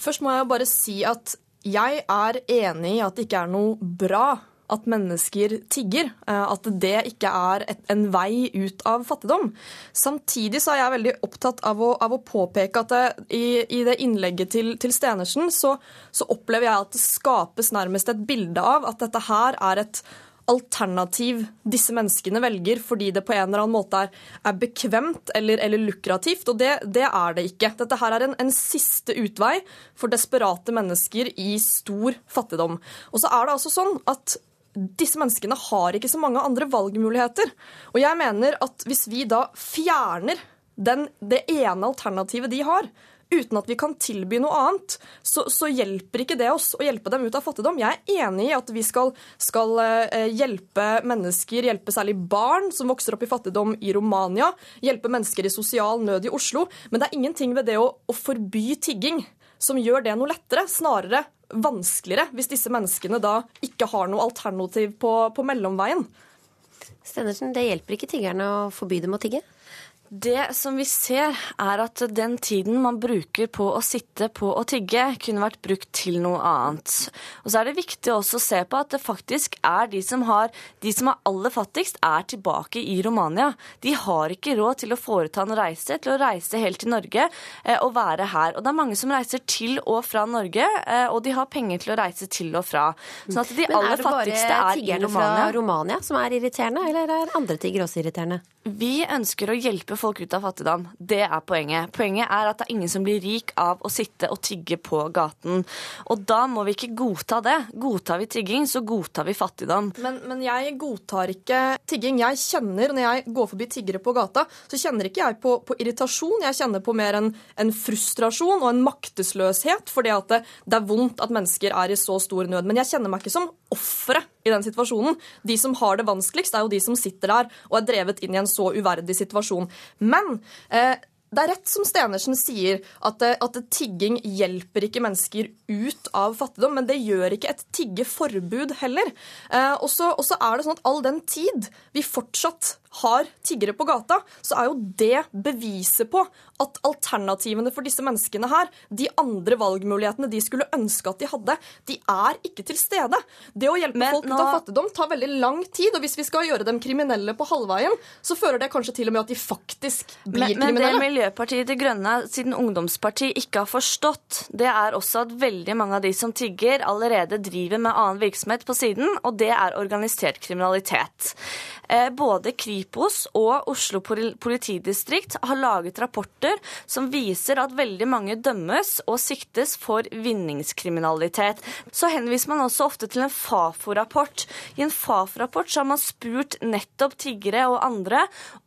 Først må jeg bare si at jeg er enig i at det ikke er noe bra at mennesker tigger. Eh, at det ikke er et, en vei ut av fattigdom. Samtidig så er jeg veldig opptatt av å, av å påpeke at det, i, i, det innlegget til, til Stenersen så, så, opplever jeg at det skapes nærmest et bilde av at dette her er et alternativ disse menneskene velger fordi det på en eller annen måte er, er bekvemt eller, eller, lukrativt. Og det, det, er det ikke. Dette her er en, en, siste utvei for desperate mennesker i stor fattigdom. Og så er det altså sånn at disse menneskene har ikke så mange andre valgmuligheter. Og jeg mener at hvis vi da fjerner den, det ene alternativet de har, uten at vi kan tilby noe annet, så, så, hjelper ikke det oss å hjelpe dem ut av fattigdom. Jeg er enig i at vi skal, skal uh, hjelpe mennesker, hjelpe særlig barn som vokser opp i fattigdom i Romania, hjelpe mennesker i sosial nød i Oslo, men det er ingenting ved det å, å forby tigging som gjør det noe lettere. Snarere vanskeligere hvis disse menneskene da ikke har noe alternativ på, på mellomveien. Stenersen, det hjelper ikke tiggerne å forby dem å tigge? Det som vi ser, er at den tiden man bruker på å sitte på å tigge, kunne vært brukt til noe annet. Og så er det viktig også å se på at det faktisk er de som, har, de som er aller fattigst, er tilbake i Romania. De har ikke råd til å foreta en reise, til å reise helt til Norge eh, og være her. Og det er mange som reiser til og fra Norge, eh, og de har penger til å reise til og fra. Sånn at de aller fattigste er i Romania. Men er det bare tiggerne fra Romania som er irriterende, eller er andre tiggere også irriterende? Vi ønsker å hjelpe folk ut av fattigdom. Det er poenget. Poenget er at det er ingen som blir rik av å sitte og tigge på gaten. Og da må vi ikke godta det. Godtar vi tigging, så godtar vi fattigdom. Men, men jeg godtar ikke tigging. Jeg kjenner, Når jeg går forbi tiggere på gata, så kjenner ikke jeg på, på irritasjon. Jeg kjenner på mer en, en, frustrasjon og en maktesløshet fordi at det, det er vondt at mennesker er i så stor nød. Men jeg kjenner meg ikke som offeret i den situasjonen. De som har det vanskeligst, er jo de som sitter der og er drevet inn i en så uverdig situasjon. Men eh, det er rett som Stenersen sier, at, eh, at, tigging hjelper ikke mennesker ut av fattigdom. Men det gjør ikke et tiggeforbud heller. Eh, og så er det sånn at all den tid vi fortsatt har tiggere på gata, så er jo det beviset på at alternativene for disse menneskene her, de andre valgmulighetene de skulle ønske at de hadde, de er ikke til stede. Det å hjelpe Men folk nå... ut av fattigdom tar veldig lang tid, og hvis vi skal gjøre dem kriminelle på halvveien, så fører det kanskje til og med at de faktisk blir men, kriminelle. Men det Miljøpartiet De Grønne siden ungdomsparti ikke har forstått, det er også at veldig mange av de som tigger, allerede driver med annen virksomhet på siden, og det er organisert kriminalitet. Eh, både Kripos Kripos og Oslo politidistrikt har laget rapporter som viser at veldig mange dømmes og siktes for vinningskriminalitet. Så henviser man også ofte til en Fafo-rapport. I en Fafo-rapport har man spurt nettopp tiggere og andre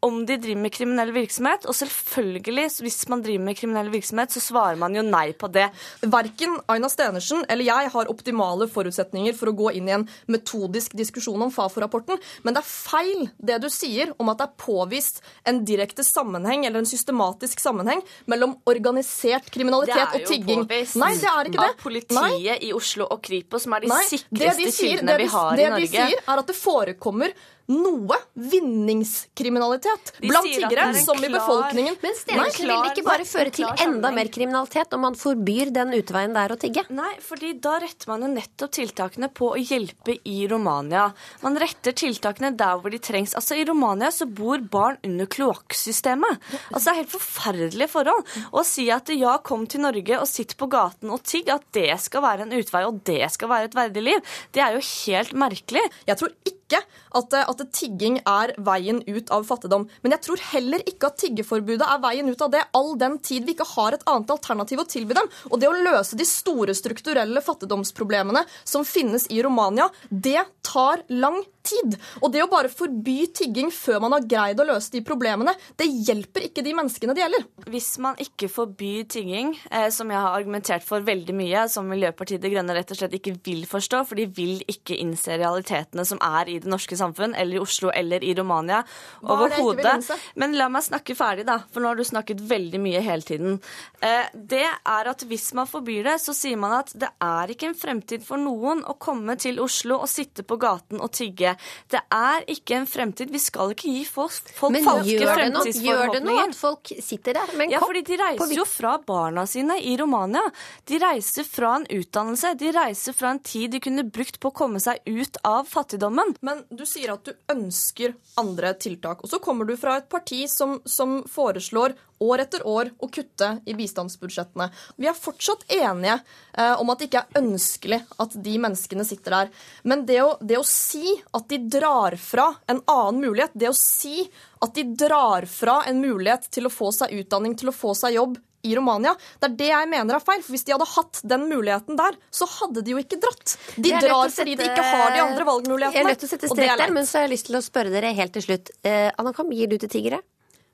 om de driver med kriminell virksomhet, og selvfølgelig, hvis man driver med kriminell virksomhet, så svarer man jo nei på det. Verken Aina Stenersen eller jeg har optimale forutsetninger for å gå inn i en metodisk diskusjon om Fafo-rapporten, men det er feil det du sier om at det er påvist en direkte sammenheng eller en systematisk sammenheng mellom organisert kriminalitet og tigging. Nei, det er ikke det. Av politiet Nei. i Oslo og Kripos, som er de Nei, sikreste de sier, kildene vi har i Norge. Det de sier, er at det forekommer noe vinningskriminalitet blant tiggere, som i befolkningen. Men stedet vil det ikke bare føre til enda mer kriminalitet om man forbyr den utveien der å tigge? Nei, fordi da retter man jo nettopp tiltakene på å hjelpe i Romania. Man retter tiltakene der hvor de trengs. Altså I Romania så bor barn under kloakksystemet. Altså Det er helt forferdelige forhold. Å si at ja, kom til Norge og sitt på gaten og tigg, at det skal være en utvei og det skal være et verdig liv, det er jo helt merkelig. Jeg tror ikke at, at tigging er veien ut av fattigdom. Men jeg tror heller ikke at tiggeforbudet er veien ut av det, all den tid vi ikke har et annet alternativ å tilby dem. Og det å løse de store strukturelle fattigdomsproblemene som finnes i Romania, det tar lang tid. Og det å bare forby tigging før man har greid å løse de problemene, det hjelper ikke de menneskene det gjelder. Hvis man ikke forbyr tigging, eh, som jeg har argumentert for veldig mye, som Miljøpartiet De Grønne rett og slett ikke vil forstå, for de vil ikke innse realitetene som er i det norske samfunn, eller i Oslo eller i Romania overhodet. Men la meg snakke ferdig, da, for nå har du snakket veldig mye hele tiden. Eh, det er at hvis man forbyr det, så sier man at det er ikke en fremtid for noen å komme til Oslo og sitte på gaten og tigge. Det er ikke en fremtid. Vi skal ikke gi folk, folk Men falske gjør Men gjør det noe at folk sitter der Men, Ja, fordi de reiser jo fra barna sine i Romania. De reiser fra en utdannelse. De reiser fra en tid de kunne brukt på å komme seg ut av fattigdommen. Men du sier at du ønsker andre tiltak. Og så kommer du fra et parti som, som foreslår år etter år å kutte i bistandsbudsjettene. Vi er fortsatt enige eh, om at det ikke er ønskelig at de menneskene sitter der. Men det å, det å si at de drar fra en annen mulighet, det å si at de drar fra en mulighet til å få seg utdanning, til å få seg jobb i Romania. Det er det jeg mener er feil. For hvis de hadde hatt den muligheten der, så hadde de jo ikke dratt. De drar sette... fordi de ikke har de andre valgmulighetene. Jeg er nødt til å sette strek er der, men så har jeg lyst til å spørre dere helt til slutt. Eh, Anna Kam, gir du til tiggere?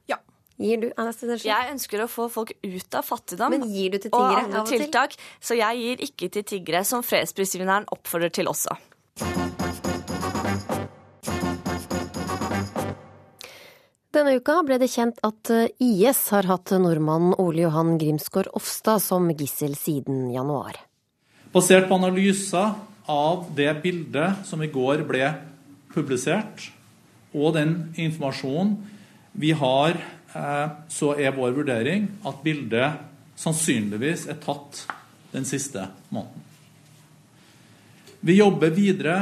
Ja. Gir du, Anna Stenersen? Jeg ønsker å få folk ut av fattigdom Men gir du til og andre av og til? tiltak, så jeg gir ikke til tiggere, som fredsprisvinneren oppfordrer til også. Denne uka ble det kjent at eh, IS har hatt nordmannen Ole Johan Grimsgaard Ofstad som gissel siden januar. Basert på analyser av det bildet som i går ble publisert, og den informasjonen vi har, eh, så er vår vurdering at bildet sannsynligvis er tatt den siste måneden. Vi jobber videre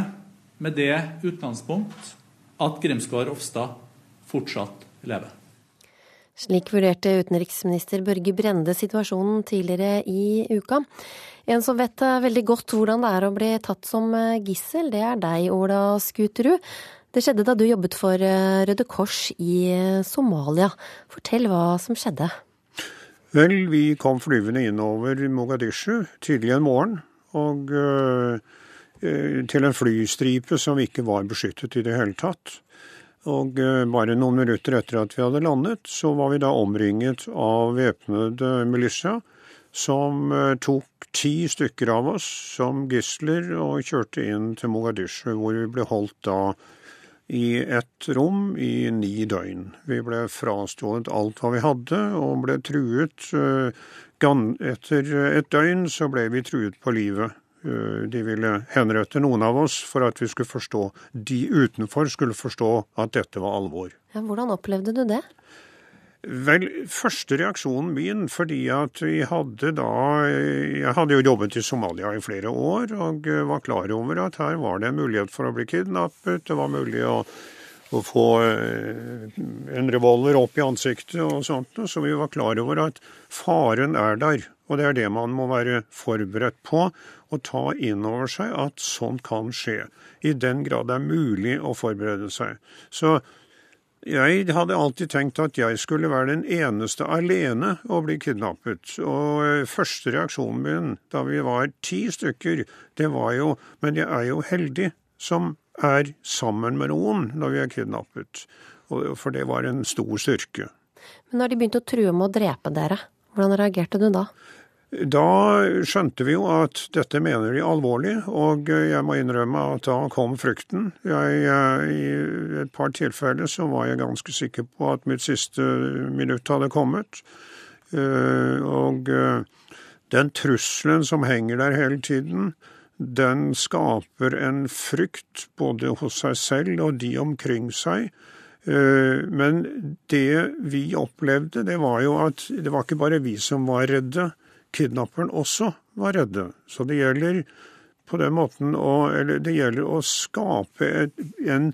med det utgangspunkt at Grimsgaard Ofstad fortsatt lever. Slik vurderte utenriksminister Børge Brende situasjonen tidligere i uka. En som vet veldig godt hvordan det er å bli tatt som eh, gissel, det er deg, Ola Skuterud. Det skjedde da du jobbet for eh, Røde Kors i eh, Somalia. Fortell hva som skjedde. Vel, vi kom flyvende innover Mogadishu tidlig en morgen, og øh, øh, til en flystripe som ikke var beskyttet i det hele tatt. Og øh, bare noen minutter etter at vi hadde landet, så var vi da omringet av væpnede militia, som øh, tok ti stykker av oss som gisler og kjørte inn til Mogadishu, hvor vi ble holdt da i ett rom i ni døgn. Vi ble frastjålet alt hva vi hadde, og ble truet. eh, Etter et døgn så ble vi truet på livet. Eh, De ville henrette noen av oss for at vi skulle forstå, de utenfor skulle forstå at dette var alvor. Ja, hvordan opplevde du det? Vel, første reaksjonen min, fordi at vi hadde da Jeg hadde jo jobbet i Somalia i flere år og var klar over at her var det en mulighet for å bli kidnappet. Det var mulig å, å få eh, en revolver opp i ansiktet og sånt. Så vi var klar over at faren er der. Og det er det man må være forberedt på. Og ta inn over seg at sånn kan skje. I den grad det er mulig å forberede seg. Så Jeg hadde alltid tenkt at jeg skulle være den eneste alene å bli kidnappet. Og eh, første reaksjonen min da vi var ti stykker, det var jo Men jeg er jo heldig som er sammen med noen når vi er kidnappet. For det var en stor styrke. Men når de begynte å true med å drepe dere, hvordan reagerte du da? Da skjønte vi jo at dette mener de alvorlig, og jeg må innrømme at da kom frykten. Jeg, I et par tilfeller så var jeg ganske sikker på at mitt siste minutt hadde kommet. Eh, og eh, den trusselen som henger der hele tiden, den skaper en frykt både hos seg selv og de omkring seg. Eh, men det vi opplevde, det var jo at det var ikke bare vi som var redde kidnapperen også var redde. Så det gjelder på den måten å, det gjelder å skape et, en,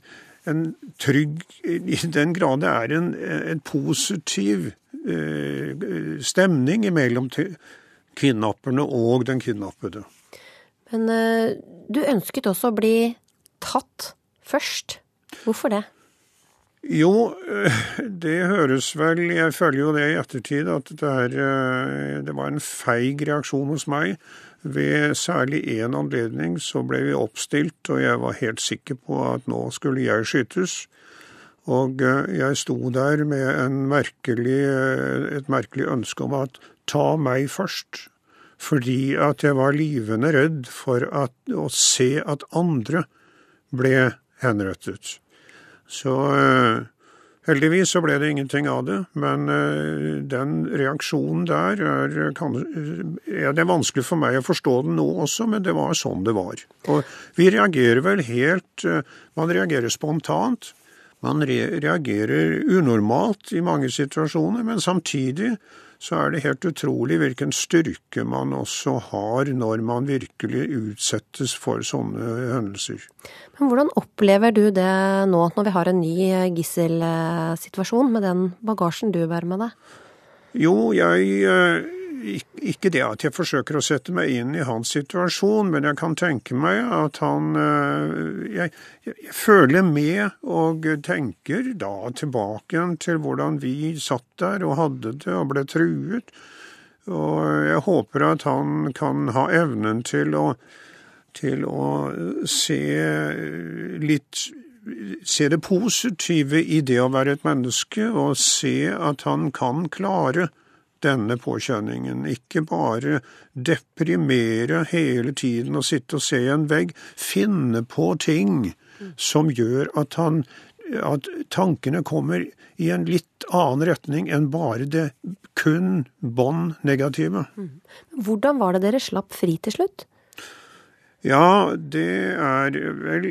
en, trygg I den grad det er en, en positiv eh, stemning mellom kidnapperne og den kidnappede. Men eh, du ønsket også å bli tatt først. Hvorfor det? Jo, eh, det høres vel Jeg føler jo det i ettertid at det, er, eh, det var en feig reaksjon hos meg. Ved særlig én anledning så ble vi oppstilt, og jeg var helt sikker på at nå skulle jeg skytes. Og eh, jeg sto der med merkelig, et merkelig ønske om at ta meg først. Fordi at jeg var livende redd for at, å se at andre ble henrettet. Så eh, heldigvis så ble det ingenting av det, men eh, den reaksjonen der er, kan, ja, Det er vanskelig for meg å forstå den nå også, men det var sånn det var. Og vi reagerer vel helt eh, Man reagerer spontant. Man reagerer unormalt i mange situasjoner, men samtidig så er det helt utrolig hvilken styrke man også har når man virkelig utsettes for sånne hendelser. Men hvordan opplever du det nå, når vi har en ny gisselsituasjon med den bagasjen du bærer med deg? Jo, jeg eh, ikke det at jeg forsøker å sette meg inn i hans situasjon, men jeg kan tenke meg at han eh, Jeg, jeg føler med og tenker da tilbake til hvordan vi satt der og hadde det og ble truet. Og jeg håper at han kan ha evnen til å, til å se litt Se det positive i det å være et menneske, og se at han kan klare denne påkjenningen. Ikke bare deprimere hele tiden og sitte og se en vegg. Finne på ting som gjør at, han, at tankene kommer i en litt annen retning enn bare det kun bånd negative. Mm. Hvordan var det dere slapp fri til slutt? Ja, det er vel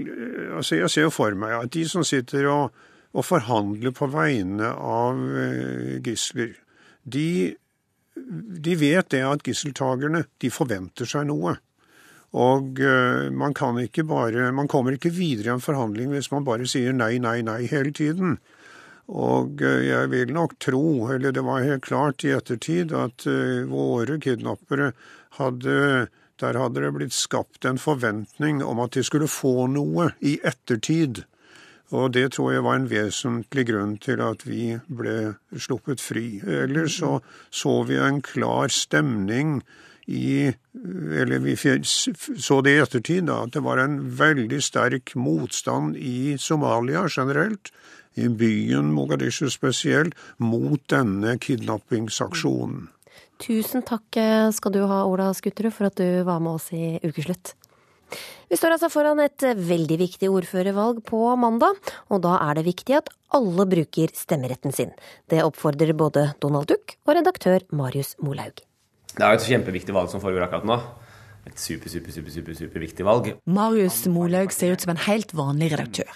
Altså, jeg ser jo for meg at de som sitter og, og forhandler på vegne av eh, gisler, de de vet det at gisseltakerne de forventer seg noe. Og uh, man kan ikke bare Man kommer ikke videre i en forhandling hvis man bare sier nei, nei, nei hele tiden. Og uh, jeg vil nok tro, eller det var helt klart i ettertid, at uh, våre kidnappere hadde Der hadde det blitt skapt en forventning om at de skulle få noe i ettertid. Og det tror jeg var en vesentlig grunn til at vi ble sluppet fri. Ellers så så vi en klar stemning i Eller vi så det i ettertid, da, at det var en veldig sterk motstand i Somalia generelt, i byen Mogadishu spesielt, mot denne kidnappingsaksjonen. Tusen takk skal du ha, Ola Skutterud, for at du var med oss i Ukeslutt. Vi står altså foran et veldig viktig ordførervalg på mandag, og da er det viktig at alle bruker stemmeretten sin. Det oppfordrer både Donald Duck og redaktør Marius Molaug. Det er jo et kjempeviktig valg som foregår akkurat nå. Et super, super, super, super, super viktig valg. Marius Molaug ser ut som en helt vanlig redaktør.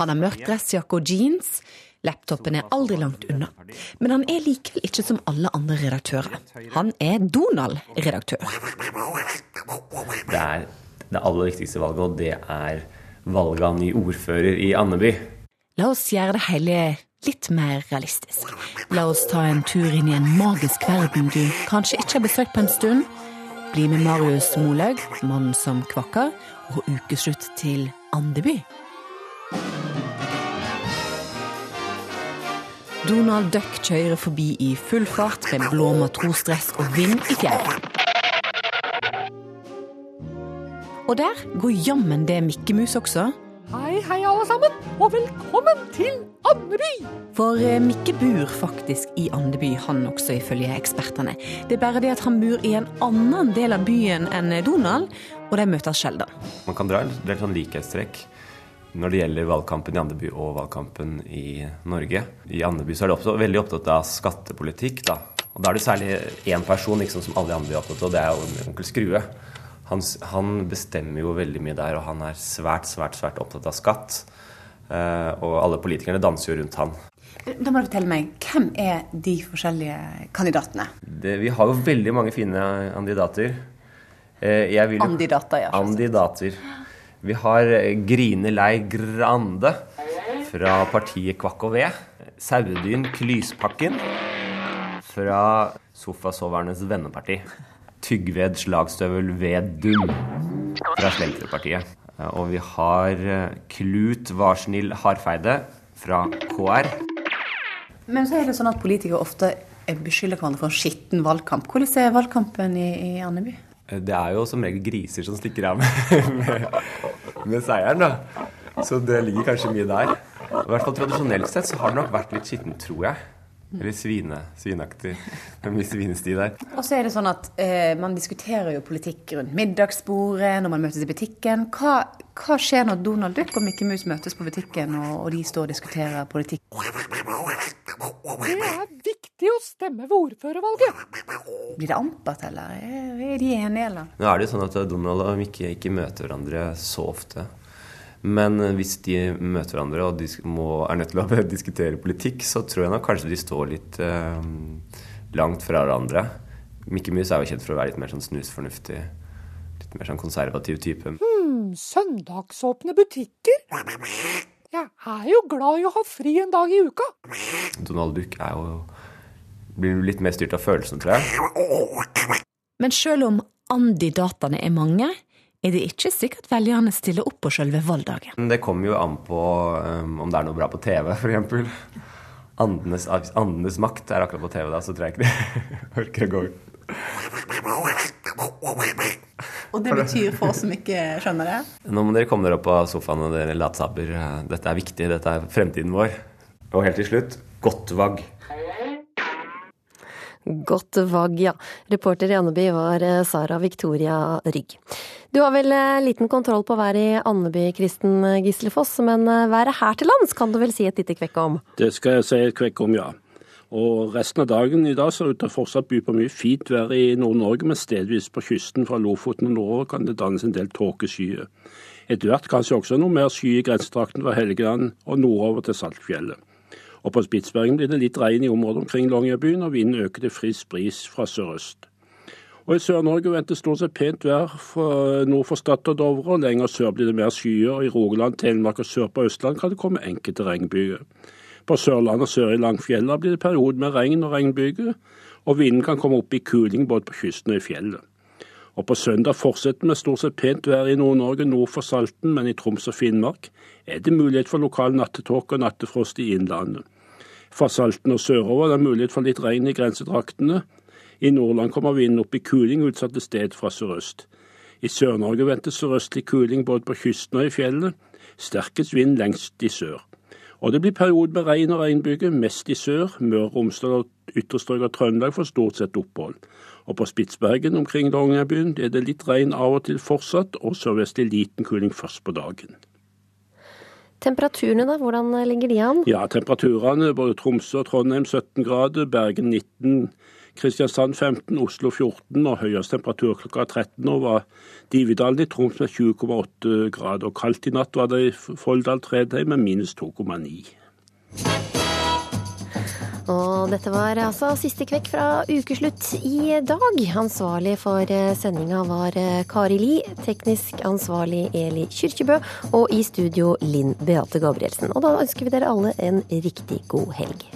Han har mørk dressjakke og jeans. Laptopen er aldri langt unna. Men han er likevel ikke som alle andre redaktører. Han er Donald-redaktør. Det er det aller viktigste valget, og det er valget av ny ordfører i Andeby. La oss gjøre det hele litt mer realistisk. La oss ta en tur inn i en magisk verden du kanskje ikke har besøkt på en stund. Bli med Marius Molaug, mannen som kvakker, og ukeslutt til Andeby. Donald Duck kjører forbi i full fart med blå matrosdress og vind i fjellet. Og der går jammen det Mikke Mus også. Hei, hei alle sammen, og velkommen til Andeby! For eh, Mikke bor faktisk i Andeby, han også ifølge ekspertene. Det er bare det at han bor i en annen del av byen enn Donald, og de møtes sjelden. Man kan dra en del sånn likhetstrekk når det gjelder valgkampen i Andeby og valgkampen i Norge. I Andeby så er de også veldig opptatt av skattepolitikk. da. Og Da er det særlig én person liksom, som alle i Andeby er opptatt av, og det er onkel Skrue. Han, han, bestemmer jo veldig mye der, og han er svært, svært, svært opptatt av skatt. Uh, og alle politikerne danser jo rundt han. Da må du fortelle meg, Hvem er de forskjellige kandidatene? Det, vi har jo veldig mange fine kandidater. Vil, jo, Andidater, ja. Andidater. Vi har eh, Grine Lei Grande fra partiet Kvakk og Ved. Sauedyn Klyspakken fra Sofasovernes venneparti. Tyggved Slagstøvel Vedum fra Slenterpartiet. Og vi har eh, Klut Varsnill Harfeide fra KR. Men så er det sånn at politikere ofte beskylder hverandre for en skitten valgkamp. Hvordan er valgkampen i, i Andeby? Det er jo som regel griser som stikker av med, med, med seieren, da. Så det ligger kanskje mye der. I hvert fall Tradisjonelt sett så har det nok vært litt skittent, tror jeg. Eller svine, svinaktig. Med mye svinesti der. Og så er det sånn at eh, man diskuterer jo politikk rundt middagsbordet, når man møtes i butikken. Hva, hva skjer når Donald Duck og Mikke Mus møtes på butikken, og, og de står og diskuterer politikk? Det er viktig å stemme ved ordførervalget. Blir det ampert, eller er de enige, eller? Nå er det jo sånn at Donald og Mikke ikke møter hverandre så ofte. Men hvis de møter hverandre og de må, er nødt til å diskutere politikk, så tror jeg nok kanskje de står litt eh, langt fra hverandre. Mikke Mus er jo kjent for å være litt mer sånn snusfornuftig. Litt mer sånn konservativ type. Hmm, søndagsåpne butikker? Jeg er jo glad i å ha fri en dag i uka. Donald Duck er jo blir litt mer styrt av følelsene, tror jeg. Men selv om andidataene er mange, er det ikke sikkert velgerne stiller opp på selve valgdagen. Det kommer jo an på um, om det er noe bra på TV, f.eks. Andenes, andenes makt er akkurat på TV da, så tror jeg ikke det orker å gå ut. Og det betyr for oss som ikke skjønner det? Nå må dere komme dere opp av sofaen og dere latsabber. Dette er viktig, dette er fremtiden vår. Og helt til slutt godt vagg. Godt vagg, ja. Reporter i Andeby var eh, Sara Victoria Rygg. Du har vel eh, liten kontroll på været i Andeby, Kristen Gislefoss, men eh, været her til lands kan du vel si et lite kvekk om? Det skal jeg si et kvekk om, ja. Og resten av dagen i dag ser ut til å fortsatt by på mye fint vær i Nord-Norge, men stedvis på kysten fra Lofoten og nordover kan det dannes en del tåkeskyer. Etter hvert kanskje også noe mer sky i grensetrakten fra Helgeland og nordover til Saltfjellet. Og på Spitsbergen blir det litt regn i området omkring Longyearbyen, og vinden øker til frisk bris fra sørøst. Og I Sør-Norge ventes stort sett pent vær nord for Stad og Dovre, og lenger sør blir det mer skyer. og I Rogaland, Telemark og sør på Østland kan det komme enkelte regnbyger. På Sørlandet og sør i Langfjella blir det perioder med regn og regnbyger, og vinden kan komme opp i kuling både på kysten og i fjellet. Og På søndag fortsetter vi stort sett pent vær i Nord-Norge nord for Salten, men i Troms og Finnmark er det mulighet for lokal nattetåke og nattefrost i innlandet. Fra Salten og sørover er mulighet for litt regn i grensedraktene. I Nordland kommer vinden opp i kuling utsatte sted fra sørøst. I Sør-Norge ventes sørøstlig kuling både på kysten og i fjellet. Sterkest vind lengst i sør. Og det blir perioder med regn og regnbyger, mest i sør. Møre og Romsdal og ytre strøk av Trøndelag får stort sett opphold. Og på Spitsbergen omkring Longyearbyen er det litt regn av og til fortsatt, og sørvestlig liten kuling først på dagen. Temperaturene, da, hvordan ligger de an? Ja, Temperaturene både Tromsø og Trondheim 17 grader, Bergen 19 Kristiansand 15, Oslo 14 og høyest temperatur klokka 13 og var Dividalen i Troms med 20,8 grader. og Kaldt i natt var det i Folldal-Tredheim med minus 2,9. Dette var altså siste kvekk fra ukeslutt i dag. Ansvarlig for eh, sendinga var eh, Kari Li, teknisk ansvarlig Eli Kyrkjebø, og i studio Linn Beate Gabrielsen. Og da ønsker vi dere alle en riktig god helg.